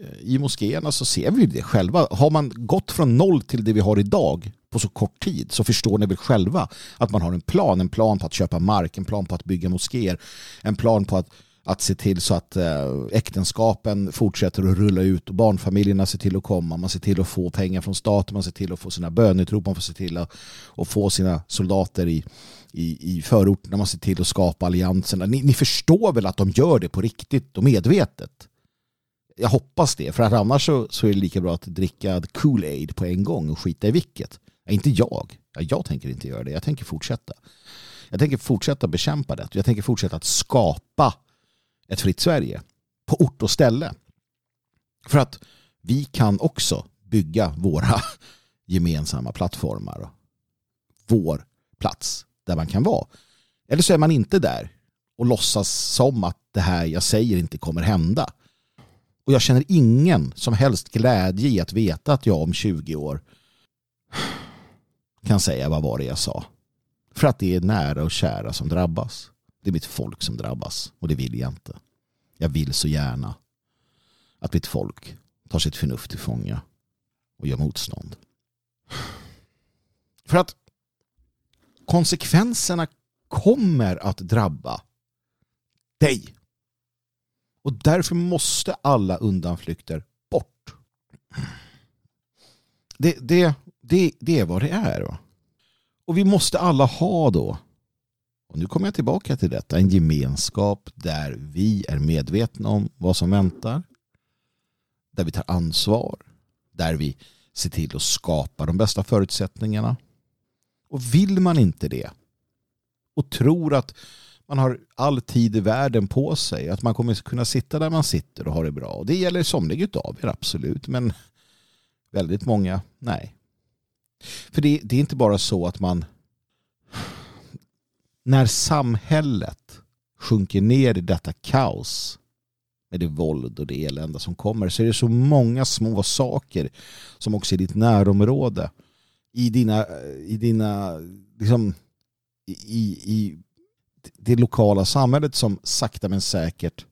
Eh, I moskéerna så ser vi det själva. Har man gått från noll till det vi har idag på så kort tid så förstår ni väl själva att man har en plan. En plan på att köpa mark, en plan på att bygga moskéer, en plan på att, att se till så att eh, äktenskapen fortsätter att rulla ut och barnfamiljerna ser till att komma. Man ser till att få pengar från staten, man ser till att få sina bönetrop, man får se till att, att få sina soldater i, i, i förorterna, man ser till att skapa allianserna. Ni, ni förstår väl att de gör det på riktigt och medvetet? jag hoppas det, för att annars så, så är det lika bra att dricka Kool-Aid på en gång och skita i vilket. Inte jag. Jag tänker inte göra det. Jag tänker fortsätta. Jag tänker fortsätta bekämpa det. Jag tänker fortsätta att skapa ett fritt Sverige på ort och ställe. För att vi kan också bygga våra [laughs] gemensamma plattformar. Vår plats där man kan vara. Eller så är man inte där och låtsas som att det här jag säger inte kommer hända. Och jag känner ingen som helst glädje i att veta att jag om 20 år kan säga vad var det jag sa. För att det är nära och kära som drabbas. Det är mitt folk som drabbas och det vill jag inte. Jag vill så gärna att mitt folk tar sitt förnuft till fånga och gör motstånd. För att konsekvenserna kommer att drabba dig. Och därför måste alla undanflykter bort. Det, det, det, det är vad det är. Va? Och vi måste alla ha då, och nu kommer jag tillbaka till detta, en gemenskap där vi är medvetna om vad som väntar. Där vi tar ansvar. Där vi ser till att skapa de bästa förutsättningarna. Och vill man inte det och tror att man har all tid i världen på sig, att man kommer kunna sitta där man sitter och ha det bra. Och det gäller somliga av er, absolut, men väldigt många, nej. För det, det är inte bara så att man när samhället sjunker ner i detta kaos med det våld och det elände som kommer så är det så många små saker som också i ditt närområde i dina, i dina liksom, i, i det lokala samhället som sakta men säkert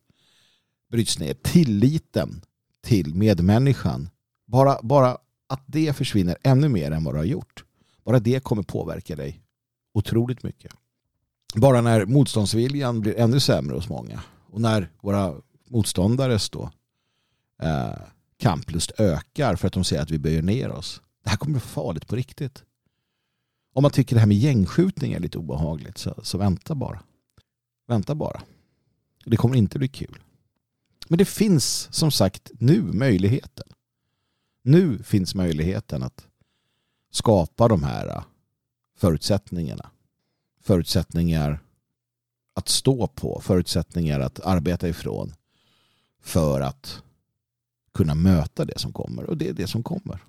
bryts ner. Tilliten till medmänniskan. Bara, bara att det försvinner ännu mer än vad du har gjort. Bara det kommer påverka dig otroligt mycket. Bara när motståndsviljan blir ännu sämre hos många och när våra motståndares då, eh, kamplust ökar för att de ser att vi böjer ner oss. Det här kommer bli farligt på riktigt. Om man tycker det här med gängskjutning är lite obehagligt så, så vänta bara. Vänta bara. Det kommer inte bli kul. Men det finns som sagt nu möjligheten. Nu finns möjligheten att skapa de här äh, förutsättningarna. Förutsättningar att stå på, förutsättningar att arbeta ifrån för att kunna möta det som kommer. Och det är det som kommer.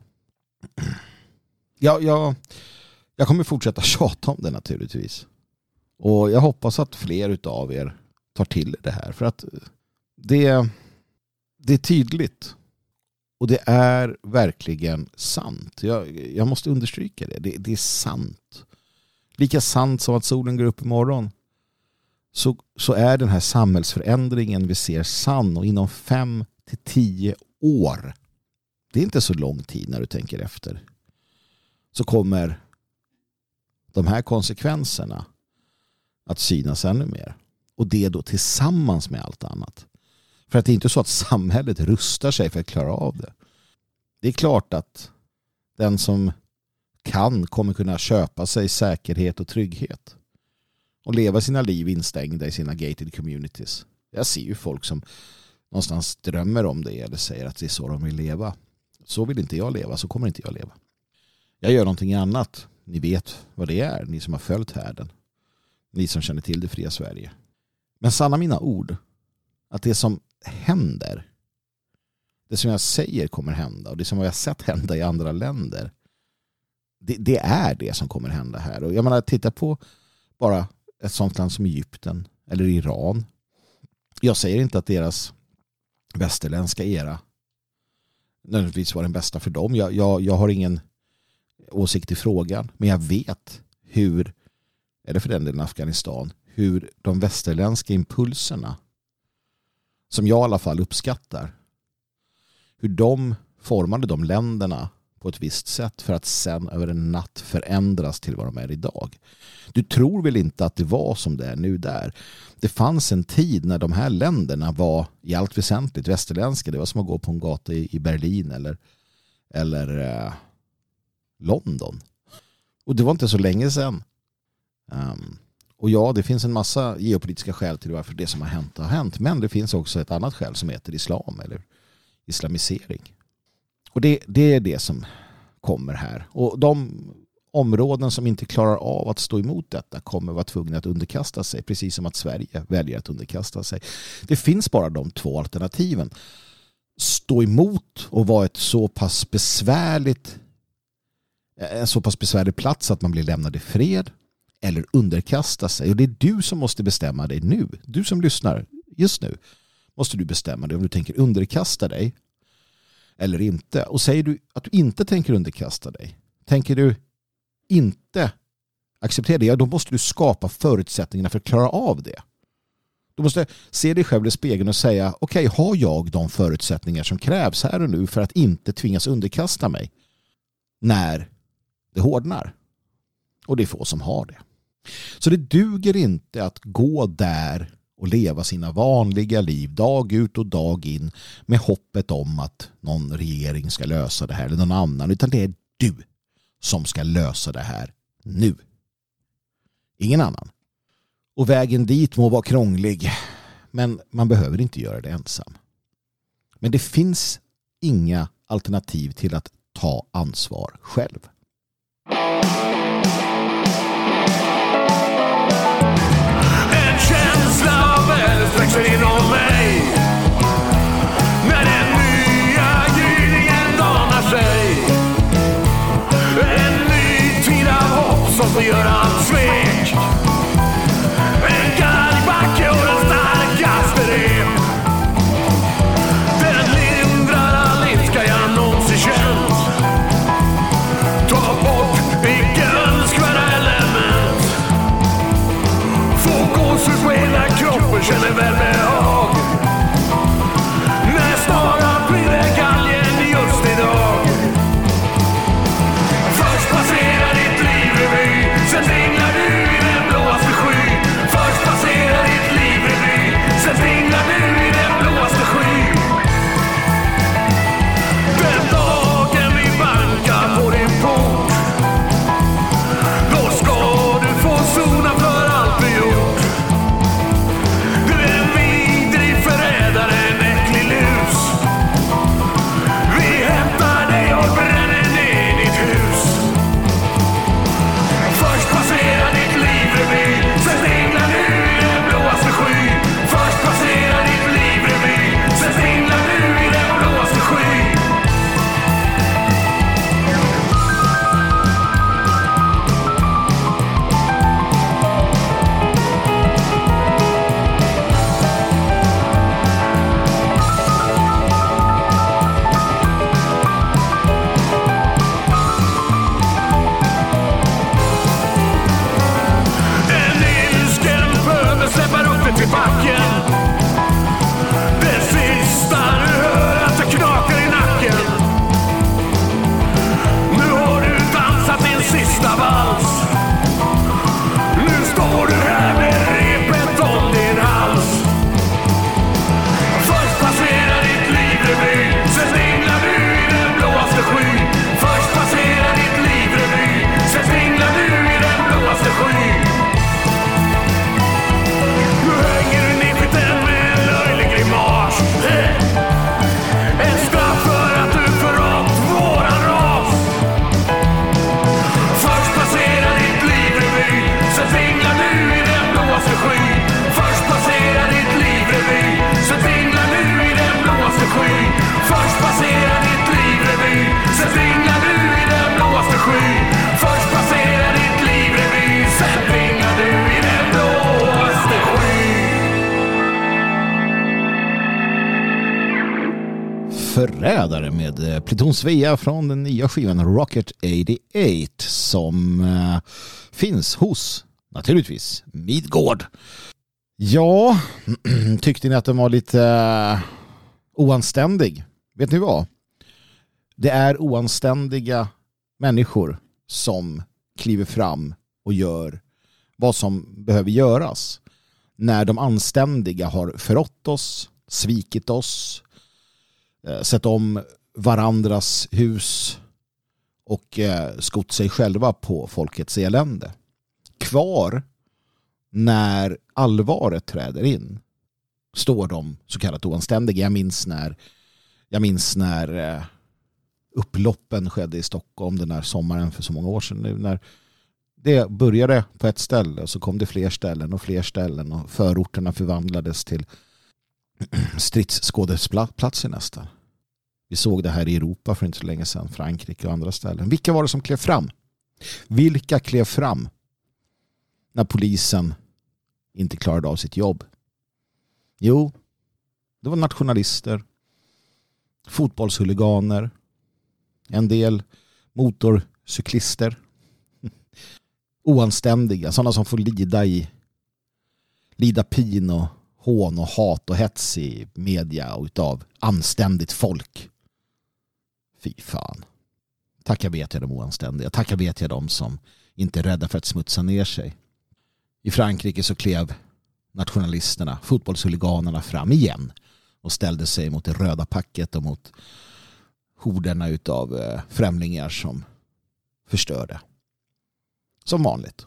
Jag, jag, jag kommer fortsätta [laughs] tjata om det naturligtvis. Och jag hoppas att fler av er tar till det här. För att det, det är tydligt. Och det är verkligen sant. Jag, jag måste understryka det. det. Det är sant. Lika sant som att solen går upp imorgon. Så, så är den här samhällsförändringen vi ser sann. Och inom fem till tio år. Det är inte så lång tid när du tänker efter. Så kommer de här konsekvenserna att synas ännu mer. Och det då tillsammans med allt annat. För att det är inte så att samhället rustar sig för att klara av det. Det är klart att den som kan kommer kunna köpa sig säkerhet och trygghet. Och leva sina liv instängda i sina gated communities. Jag ser ju folk som någonstans drömmer om det eller säger att det är så de vill leva. Så vill inte jag leva, så kommer inte jag leva. Jag gör någonting annat. Ni vet vad det är, ni som har följt härden. Ni som känner till det fria Sverige. Men sanna mina ord, att det som händer, det som jag säger kommer hända och det som jag har sett hända i andra länder, det, det, är det som kommer hända här. Och jag menar, titta på bara ett sånt land som Egypten eller Iran. Jag säger inte att deras västerländska era nödvändigtvis var den bästa för dem. Jag, jag, jag har ingen åsikt i frågan, men jag vet hur eller för den delen Afghanistan, hur de västerländska impulserna, som jag i alla fall uppskattar, hur de formade de länderna på ett visst sätt för att sen över en natt förändras till vad de är idag. Du tror väl inte att det var som det är nu där? Det fanns en tid när de här länderna var i allt väsentligt västerländska. Det var som att gå på en gata i Berlin eller, eller eh, London. Och det var inte så länge sedan. Um, ehm, och ja, det finns en massa geopolitiska skäl till varför det som har hänt har hänt. Men det finns också ett annat skäl som heter islam eller islamisering. Och det, det är det som kommer här. Och de områden som inte klarar av att stå emot detta kommer vara tvungna att underkasta sig. Precis som att Sverige väljer att underkasta sig. Det finns bara de två alternativen. Stå emot och vara ett så pass besvärligt en så pass besvärlig plats att man blir lämnad i fred eller underkasta sig. Och det är du som måste bestämma dig nu. Du som lyssnar just nu måste du bestämma dig om du tänker underkasta dig eller inte. Och säger du att du inte tänker underkasta dig, tänker du inte acceptera det, ja, då måste du skapa förutsättningarna för att klara av det. Du måste se dig själv i spegeln och säga okej, okay, har jag de förutsättningar som krävs här och nu för att inte tvingas underkasta mig när det hårdnar? Och det är få som har det. Så det duger inte att gå där och leva sina vanliga liv dag ut och dag in med hoppet om att någon regering ska lösa det här eller någon annan utan det är du som ska lösa det här nu. Ingen annan. Och vägen dit må vara krånglig men man behöver inte göra det ensam. Men det finns inga alternativ till att ta ansvar själv. Växer inom mig. När den nya gryningen danar sig. En ny tid av hopp som får göra allt svek. En galgbacke och den starkaste rep. Den lindrar all ilska jag någonsin känt. Ta bort icke önskvärda element. Få gåshud på hela kroppen, känner värme Pluton Svea från den nya skivan Rocket 88 som eh, finns hos, naturligtvis, Midgård. Ja, [clears throat] tyckte ni att den var lite eh, oanständig? Vet ni vad? Det är oanständiga människor som kliver fram och gör vad som behöver göras. När de anständiga har förrått oss, svikit oss, eh, sett om varandras hus och eh, skott sig själva på folkets elände. Kvar när allvaret träder in står de så kallat oanständiga. Jag minns när, jag minns när eh, upploppen skedde i Stockholm den här sommaren för så många år sedan nu när det började på ett ställe och så kom det fler ställen och fler ställen och förorterna förvandlades till [clears throat] stridsskådesplatser nästan. Vi såg det här i Europa för inte så länge sedan, Frankrike och andra ställen. Vilka var det som klev fram? Vilka klev fram när polisen inte klarade av sitt jobb? Jo, det var nationalister, fotbollshuliganer, en del motorcyklister, [laughs] oanständiga, sådana som får lida i lida pin och hån och hat och hets i media och utav anständigt folk. Fy fan. Tacka vet jag de oanständiga. Tacka vet jag de som inte är rädda för att smutsa ner sig. I Frankrike så klev nationalisterna, fotbollshuliganerna fram igen och ställde sig mot det röda packet och mot horderna utav eh, främlingar som förstörde. Som vanligt.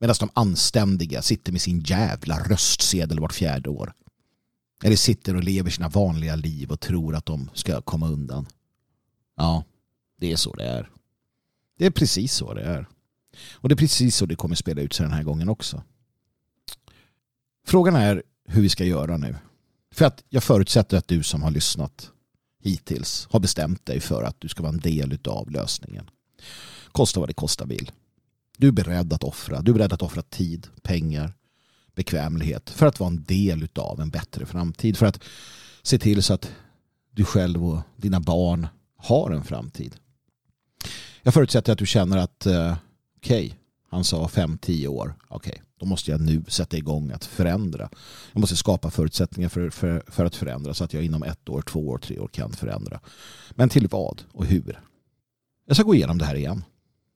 Medan de anständiga sitter med sin jävla röstsedel vart fjärde år. Eller sitter och lever sina vanliga liv och tror att de ska komma undan. Ja, det är så det är. Det är precis så det är. Och det är precis så det kommer spela ut sig den här gången också. Frågan är hur vi ska göra nu. För att jag förutsätter att du som har lyssnat hittills har bestämt dig för att du ska vara en del av lösningen. Kosta vad det kostar vill. Du är beredd att offra. Du är beredd att offra tid, pengar, bekvämlighet för att vara en del av en bättre framtid. För att se till så att du själv och dina barn har en framtid. Jag förutsätter att du känner att eh, okej, okay, han sa 5-10 år. Okej, okay, då måste jag nu sätta igång att förändra. Jag måste skapa förutsättningar för, för, för att förändra så att jag inom ett år, två år, tre år kan förändra. Men till vad och hur? Jag ska gå igenom det här igen.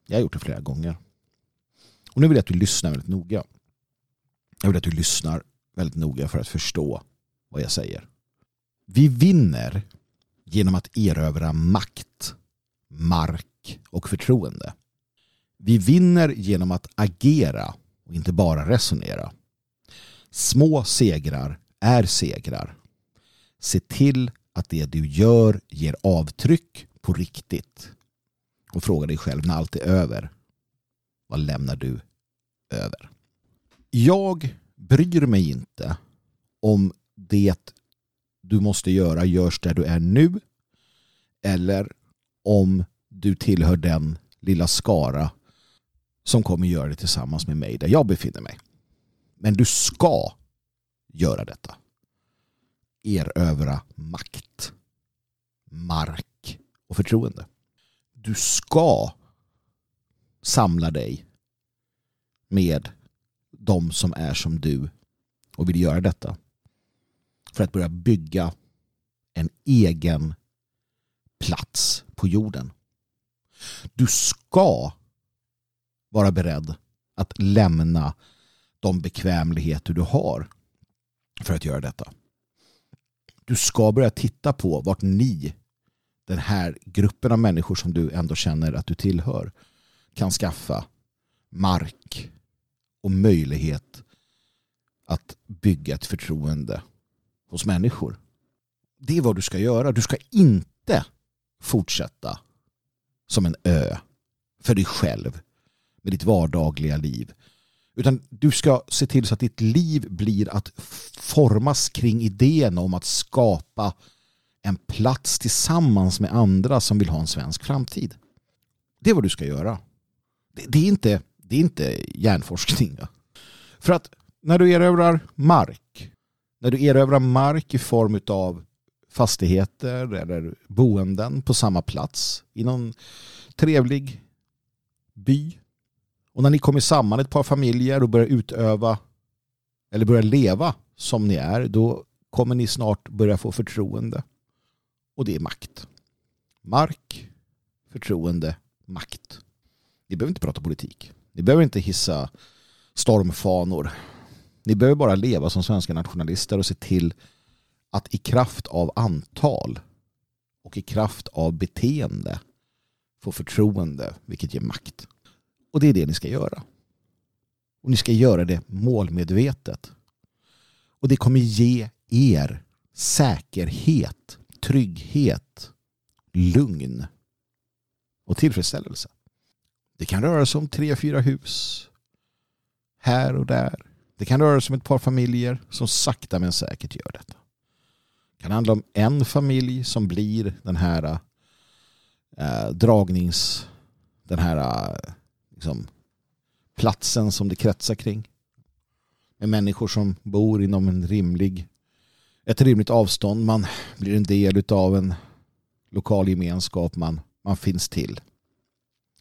Jag har gjort det flera gånger. Och nu vill jag att du lyssnar väldigt noga. Jag vill att du lyssnar väldigt noga för att förstå vad jag säger. Vi vinner genom att erövra makt, mark och förtroende. Vi vinner genom att agera och inte bara resonera. Små segrar är segrar. Se till att det du gör ger avtryck på riktigt. Och fråga dig själv när allt är över. Vad lämnar du över? Jag bryr mig inte om det du måste göra görs där du är nu eller om du tillhör den lilla skara som kommer göra det tillsammans med mig där jag befinner mig. Men du ska göra detta. Erövra makt, mark och förtroende. Du ska samla dig med de som är som du och vill göra detta. För att börja bygga en egen plats på jorden. Du ska vara beredd att lämna de bekvämligheter du har för att göra detta. Du ska börja titta på vart ni, den här gruppen av människor som du ändå känner att du tillhör, kan skaffa mark och möjlighet att bygga ett förtroende hos människor. Det är vad du ska göra. Du ska inte fortsätta som en ö för dig själv med ditt vardagliga liv. Utan du ska se till så att ditt liv blir att formas kring idén om att skapa en plats tillsammans med andra som vill ha en svensk framtid. Det är vad du ska göra. Det, är, inte, det är inte hjärnforskning. För att när du erövrar mark, när du erövrar mark i form av fastigheter eller boenden på samma plats i någon trevlig by och när ni kommer samman ett par familjer och börjar utöva eller börjar leva som ni är, då kommer ni snart börja få förtroende. Och det är makt. Mark, förtroende, makt. Ni behöver inte prata politik. Ni behöver inte hissa stormfanor. Ni behöver bara leva som svenska nationalister och se till att i kraft av antal och i kraft av beteende få förtroende, vilket ger makt. Och det är det ni ska göra. Och ni ska göra det målmedvetet. Och det kommer ge er säkerhet, trygghet, lugn och tillfredsställelse. Det kan röra sig om tre, fyra hus här och där. Det kan röra sig om ett par familjer som sakta men säkert gör detta. Det kan handla om en familj som blir den här eh, dragnings... Den här eh, liksom, platsen som det kretsar kring. Med människor som bor inom en rimlig, ett rimligt avstånd. Man blir en del av en lokal gemenskap. Man, man finns till.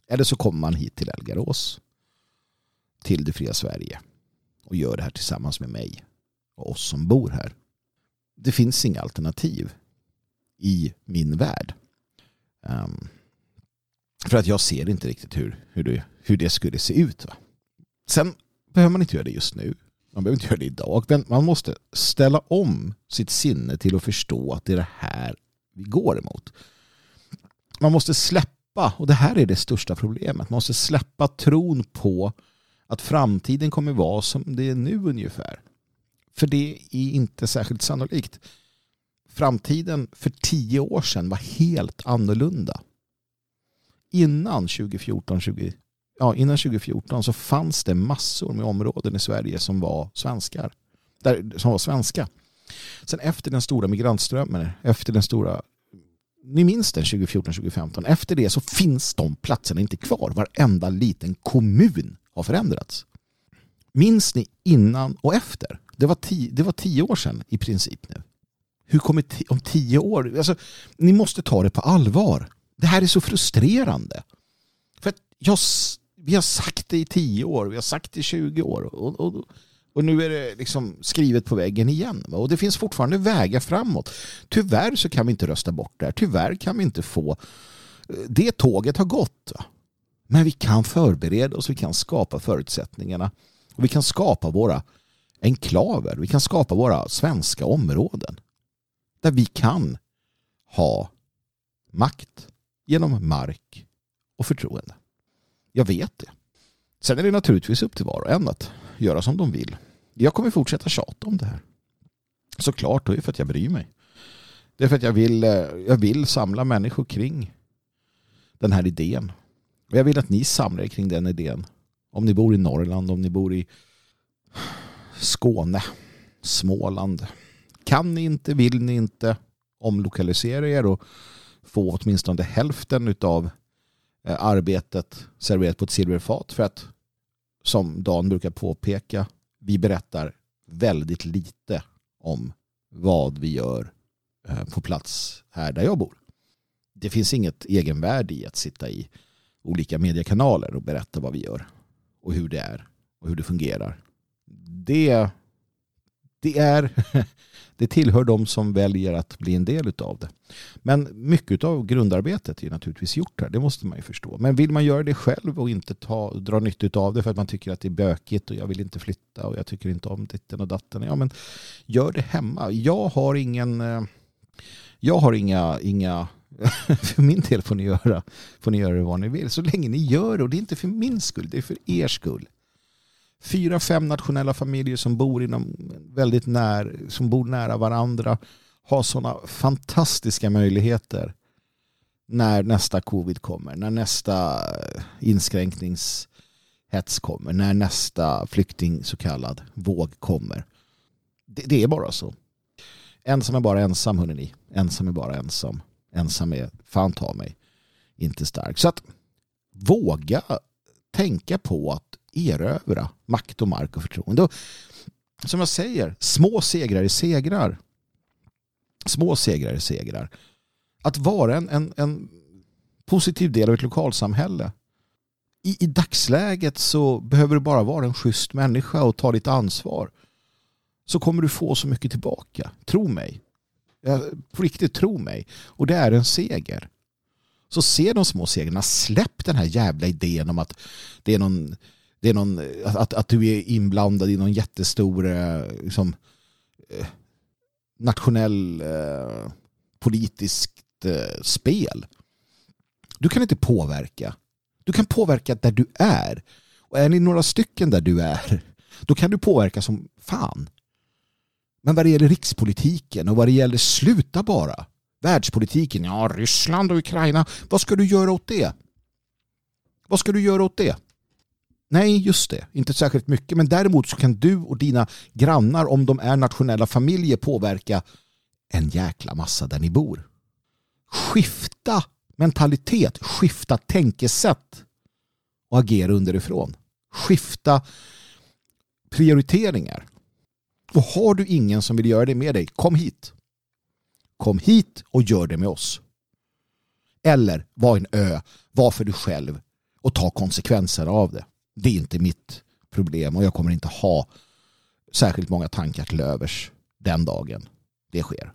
Eller så kommer man hit till Elgarås. Till det fria Sverige. Och gör det här tillsammans med mig. och oss som bor här. Det finns inga alternativ i min värld. Um, för att jag ser inte riktigt hur, hur, det, hur det skulle se ut. Va? Sen behöver man inte göra det just nu. Man behöver inte göra det idag. Men man måste ställa om sitt sinne till att förstå att det är det här vi går emot. Man måste släppa, och det här är det största problemet, man måste släppa tron på att framtiden kommer vara som det är nu ungefär. För det är inte särskilt sannolikt. Framtiden för tio år sedan var helt annorlunda. Innan 2014, 20, ja, innan 2014 så fanns det massor med områden i Sverige som var svenskar. Där, som var svenska. Sen efter den stora migrantströmmen, efter den stora ni minns den 2014-2015. Efter det så finns de platserna inte kvar. Varenda liten kommun har förändrats. Minns ni innan och efter? Det var, tio, det var tio år sedan i princip nu. Hur kommer om tio år? Alltså, ni måste ta det på allvar. Det här är så frustrerande. För att jag, vi har sagt det i tio år, vi har sagt det i 20 år. Och, och, och nu är det liksom skrivet på väggen igen. Och det finns fortfarande vägar framåt. Tyvärr så kan vi inte rösta bort det här. Tyvärr kan vi inte få... Eh, det tåget har gått. Men vi kan förbereda oss, vi kan skapa förutsättningarna. Och vi kan skapa våra enklaver. Vi kan skapa våra svenska områden. Där vi kan ha makt genom mark och förtroende. Jag vet det. Sen är det naturligtvis upp till var och en att göra som de vill. Jag kommer fortsätta tjata om det här. Såklart, det är för att jag bryr mig. Det är för att jag vill, eh, jag vill samla människor kring den här idén. Och jag vill att ni samlar er kring den idén. Om ni bor i Norrland, om ni bor i Skåne, Småland. Kan ni inte, vill ni inte omlokalisera er och få åtminstone hälften av eh, arbetet serverat på ett silverfat för att som Dan brukar påpeka vi berättar väldigt lite om vad vi gör eh, på plats här där jag bor. Det finns inget egenvärde i att sitta i olika mediekanaler och berätta vad vi gör och hur det är och hur det fungerar. Det, det är [laughs] det tillhör de som väljer att bli en del av det. Men mycket av grundarbetet är naturligtvis gjort här, det måste man ju förstå. Men vill man göra det själv och inte ta, dra nytta av det för att man tycker att det är bökigt och jag vill inte flytta och jag tycker inte om ditten och datten. Ja, men gör det hemma. Jag har ingen... Eh, jag har inga, inga [laughs] för min del får ni, göra, får ni göra vad ni vill. Så länge ni gör det. Och det är inte för min skull, det är för er skull fyra, fem nationella familjer som bor inom väldigt när, som bor nära varandra har sådana fantastiska möjligheter när nästa covid kommer, när nästa inskränkningshets kommer, när nästa flykting så kallad våg kommer. Det, det är bara så. Ensam är bara ensam, hörni. Ensam är bara ensam. Ensam är fan ta mig inte stark. Så att våga tänka på att erövra makt och mark och förtroende. Och, som jag säger, små segrar är segrar. Små segrar är segrar. Att vara en, en, en positiv del av ett lokalsamhälle. I, I dagsläget så behöver du bara vara en schysst människa och ta ditt ansvar. Så kommer du få så mycket tillbaka. Tro mig. På riktigt, tro mig. Och det är en seger. Så se de små segrarna. Släpp den här jävla idén om att det är någon det är någon, att, att du är inblandad i någon jättestor eh, liksom, eh, nationell eh, politiskt eh, spel. Du kan inte påverka. Du kan påverka där du är. Och är ni några stycken där du är, då kan du påverka som fan. Men vad det gäller rikspolitiken och vad det gäller sluta bara. Världspolitiken, ja Ryssland och Ukraina, vad ska du göra åt det? Vad ska du göra åt det? Nej, just det. Inte särskilt mycket. Men däremot så kan du och dina grannar, om de är nationella familjer, påverka en jäkla massa där ni bor. Skifta mentalitet, skifta tänkesätt och agera underifrån. Skifta prioriteringar. Och har du ingen som vill göra det med dig, kom hit. Kom hit och gör det med oss. Eller var en ö, var för dig själv och ta konsekvenser av det det är inte mitt problem och jag kommer inte ha särskilt många tankar till övers den dagen det sker.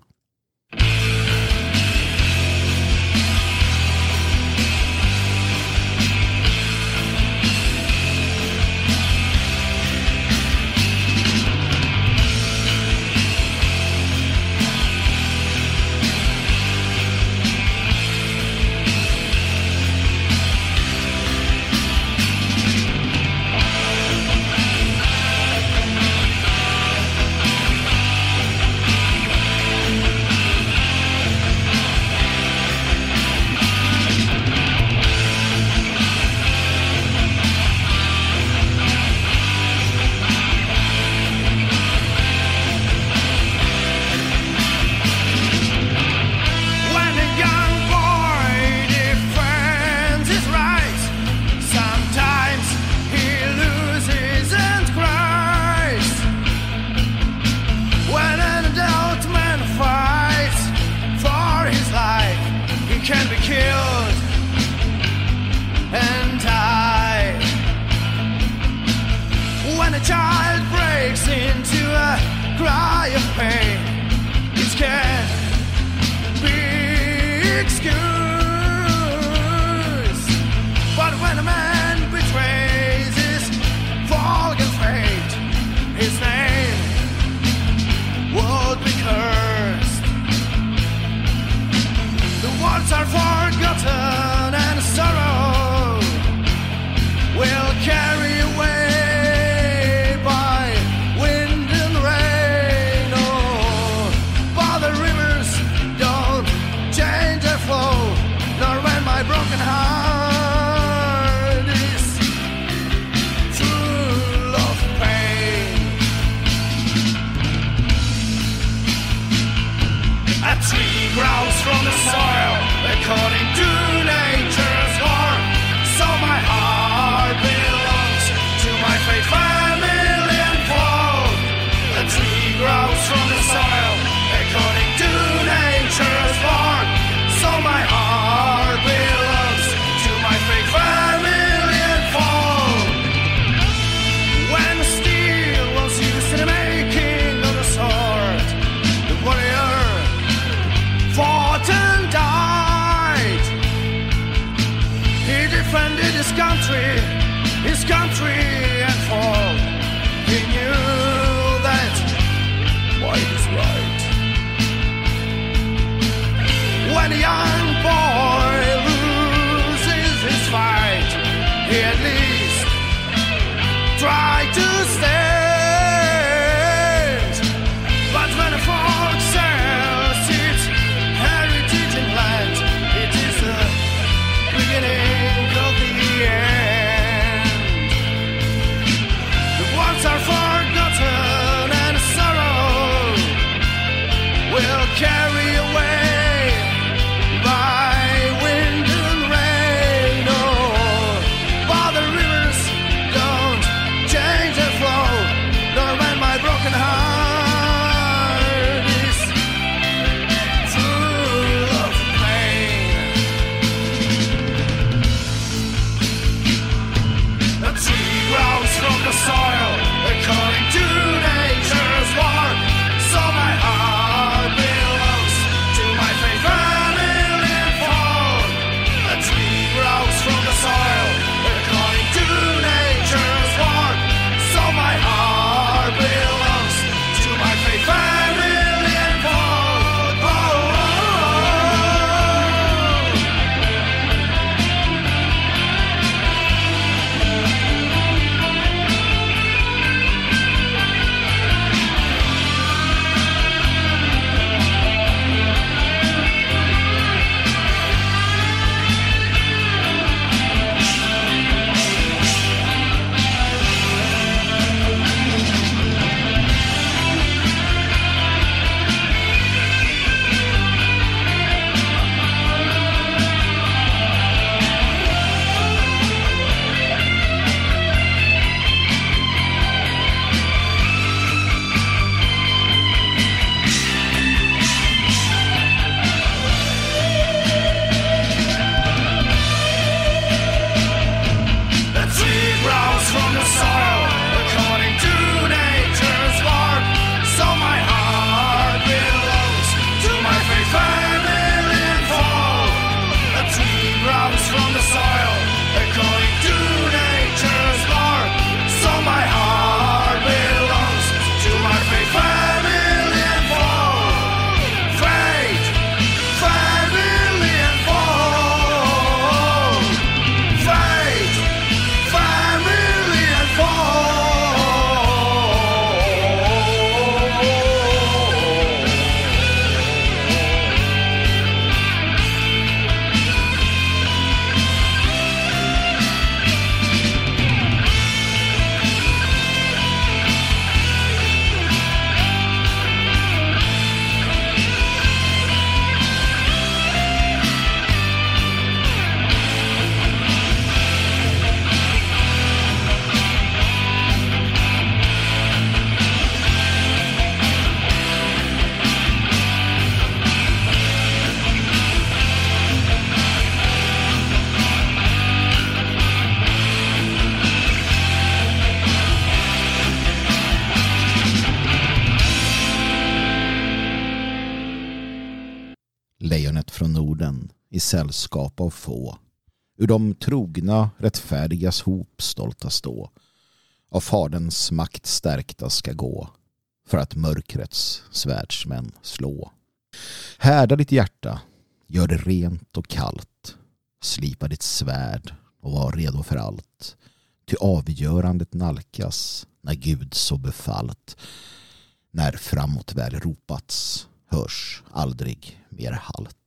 Sällskap av få. Ur de trogna rättfärdigas hop stolta stå. Av faderns makt stärkta ska gå för att mörkrets svärdsmän slå. Härda ditt hjärta, gör det rent och kallt. Slipa ditt svärd och var redo för allt. Ty avgörandet nalkas när Gud så befallt. När framåt väl ropats hörs aldrig mer halt.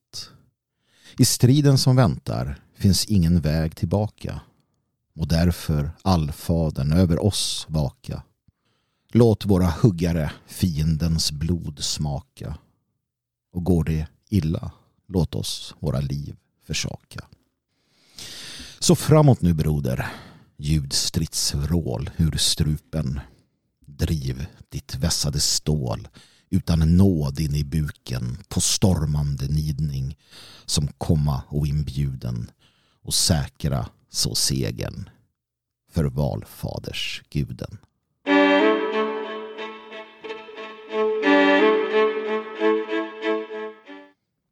I striden som väntar finns ingen väg tillbaka och därför allfadern över oss vaka. Låt våra huggare fiendens blod smaka och går det illa, låt oss våra liv försaka. Så framåt nu broder, ljud stridsvrål ur strupen. Driv ditt vässade stål utan nåd in i buken på stormande nidning som komma oinbjuden och säkra så segern för valfaders guden.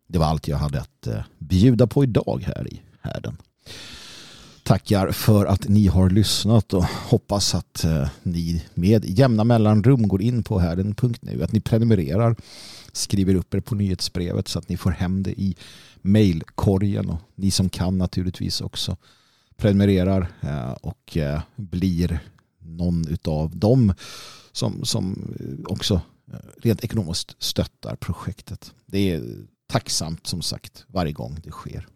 Det var allt jag hade att eh, bjuda på idag här i härden. Tackar för att ni har lyssnat och hoppas att eh, ni med jämna mellanrum går in på härden.nu. Att ni prenumererar, skriver upp er på nyhetsbrevet så att ni får hem det i mailkorgen och ni som kan naturligtvis också prenumererar eh, och eh, blir någon av dem som, som också rent ekonomiskt stöttar projektet. Det är tacksamt som sagt varje gång det sker.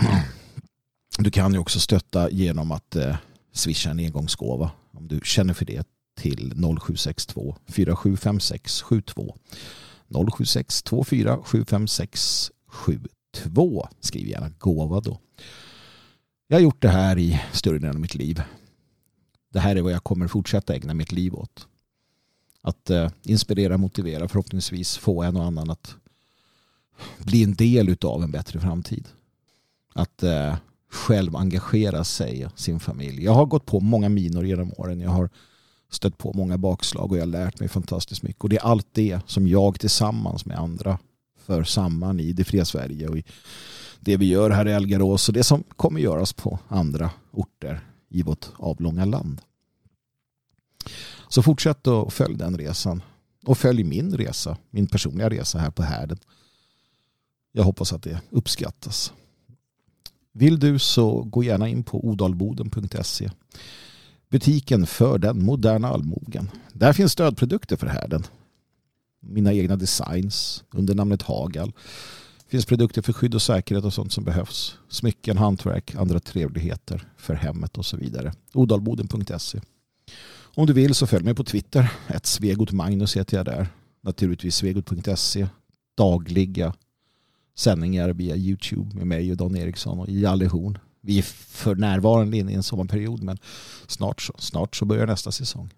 [clears throat] Du kan ju också stötta genom att eh, swisha en engångsgåva om du känner för det till 0762 475672 0762 475672 Skriv gärna gåva då. Jag har gjort det här i större delen av mitt liv. Det här är vad jag kommer fortsätta ägna mitt liv åt. Att eh, inspirera, motivera, förhoppningsvis få en och annan att bli en del av en bättre framtid. Att eh, själv engagera sig och sin familj. Jag har gått på många minor genom åren. Jag har stött på många bakslag och jag har lärt mig fantastiskt mycket. Och det är allt det som jag tillsammans med andra för samman i det fria Sverige och i det vi gör här i Algarås och det som kommer göras på andra orter i vårt avlånga land. Så fortsätt att följa den resan och följ min resa, min personliga resa här på härden. Jag hoppas att det uppskattas. Vill du så gå gärna in på odalboden.se. Butiken för den moderna allmogen. Där finns stödprodukter för härden. Mina egna designs under namnet Hagal. finns produkter för skydd och säkerhet och sånt som behövs. Smycken, hantverk, andra trevligheter för hemmet och så vidare. Odalboden.se. Om du vill så följ mig på Twitter. Ett Svegot Magnus heter jag där. Naturligtvis svegot.se. Dagliga sändningar via Youtube med mig och Dan Eriksson och Jalle Horn. Vi är för närvarande inne i en sommarperiod men snart så, snart så börjar nästa säsong.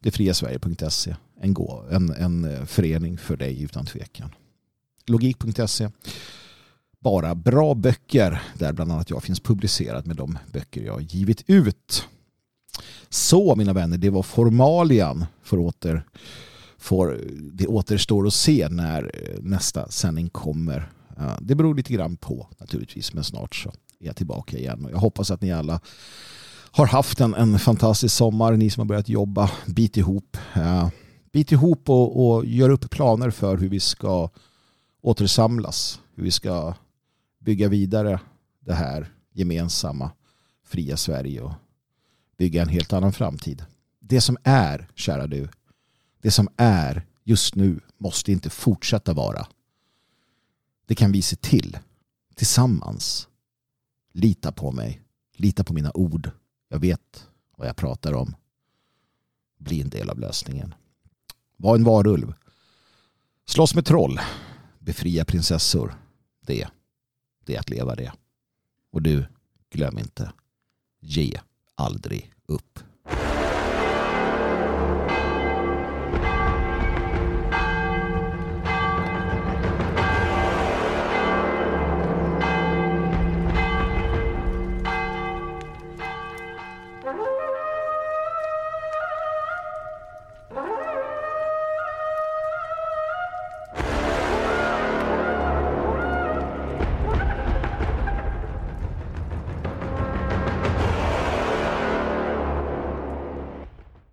Detfriasverige.se en, en, en förening för dig utan tvekan. Logik.se bara bra böcker där bland annat jag finns publicerad med de böcker jag har givit ut. Så mina vänner, det var formalian för åter får, det återstår att se när eh, nästa sändning kommer. Eh, det beror lite grann på naturligtvis, men snart så är jag tillbaka igen. Och jag hoppas att ni alla har haft en, en fantastisk sommar, ni som har börjat jobba, bit ihop. Eh, bit ihop och, och gör upp planer för hur vi ska återsamlas, hur vi ska bygga vidare det här gemensamma fria Sverige och bygga en helt annan framtid. Det som är, kära du, det som är just nu måste inte fortsätta vara. Det kan vi se till tillsammans. Lita på mig. Lita på mina ord. Jag vet vad jag pratar om. Bli en del av lösningen. Var en varulv. Slåss med troll. Befria prinsessor. Det, det är att leva det. Och du, glöm inte. Ge aldrig upp.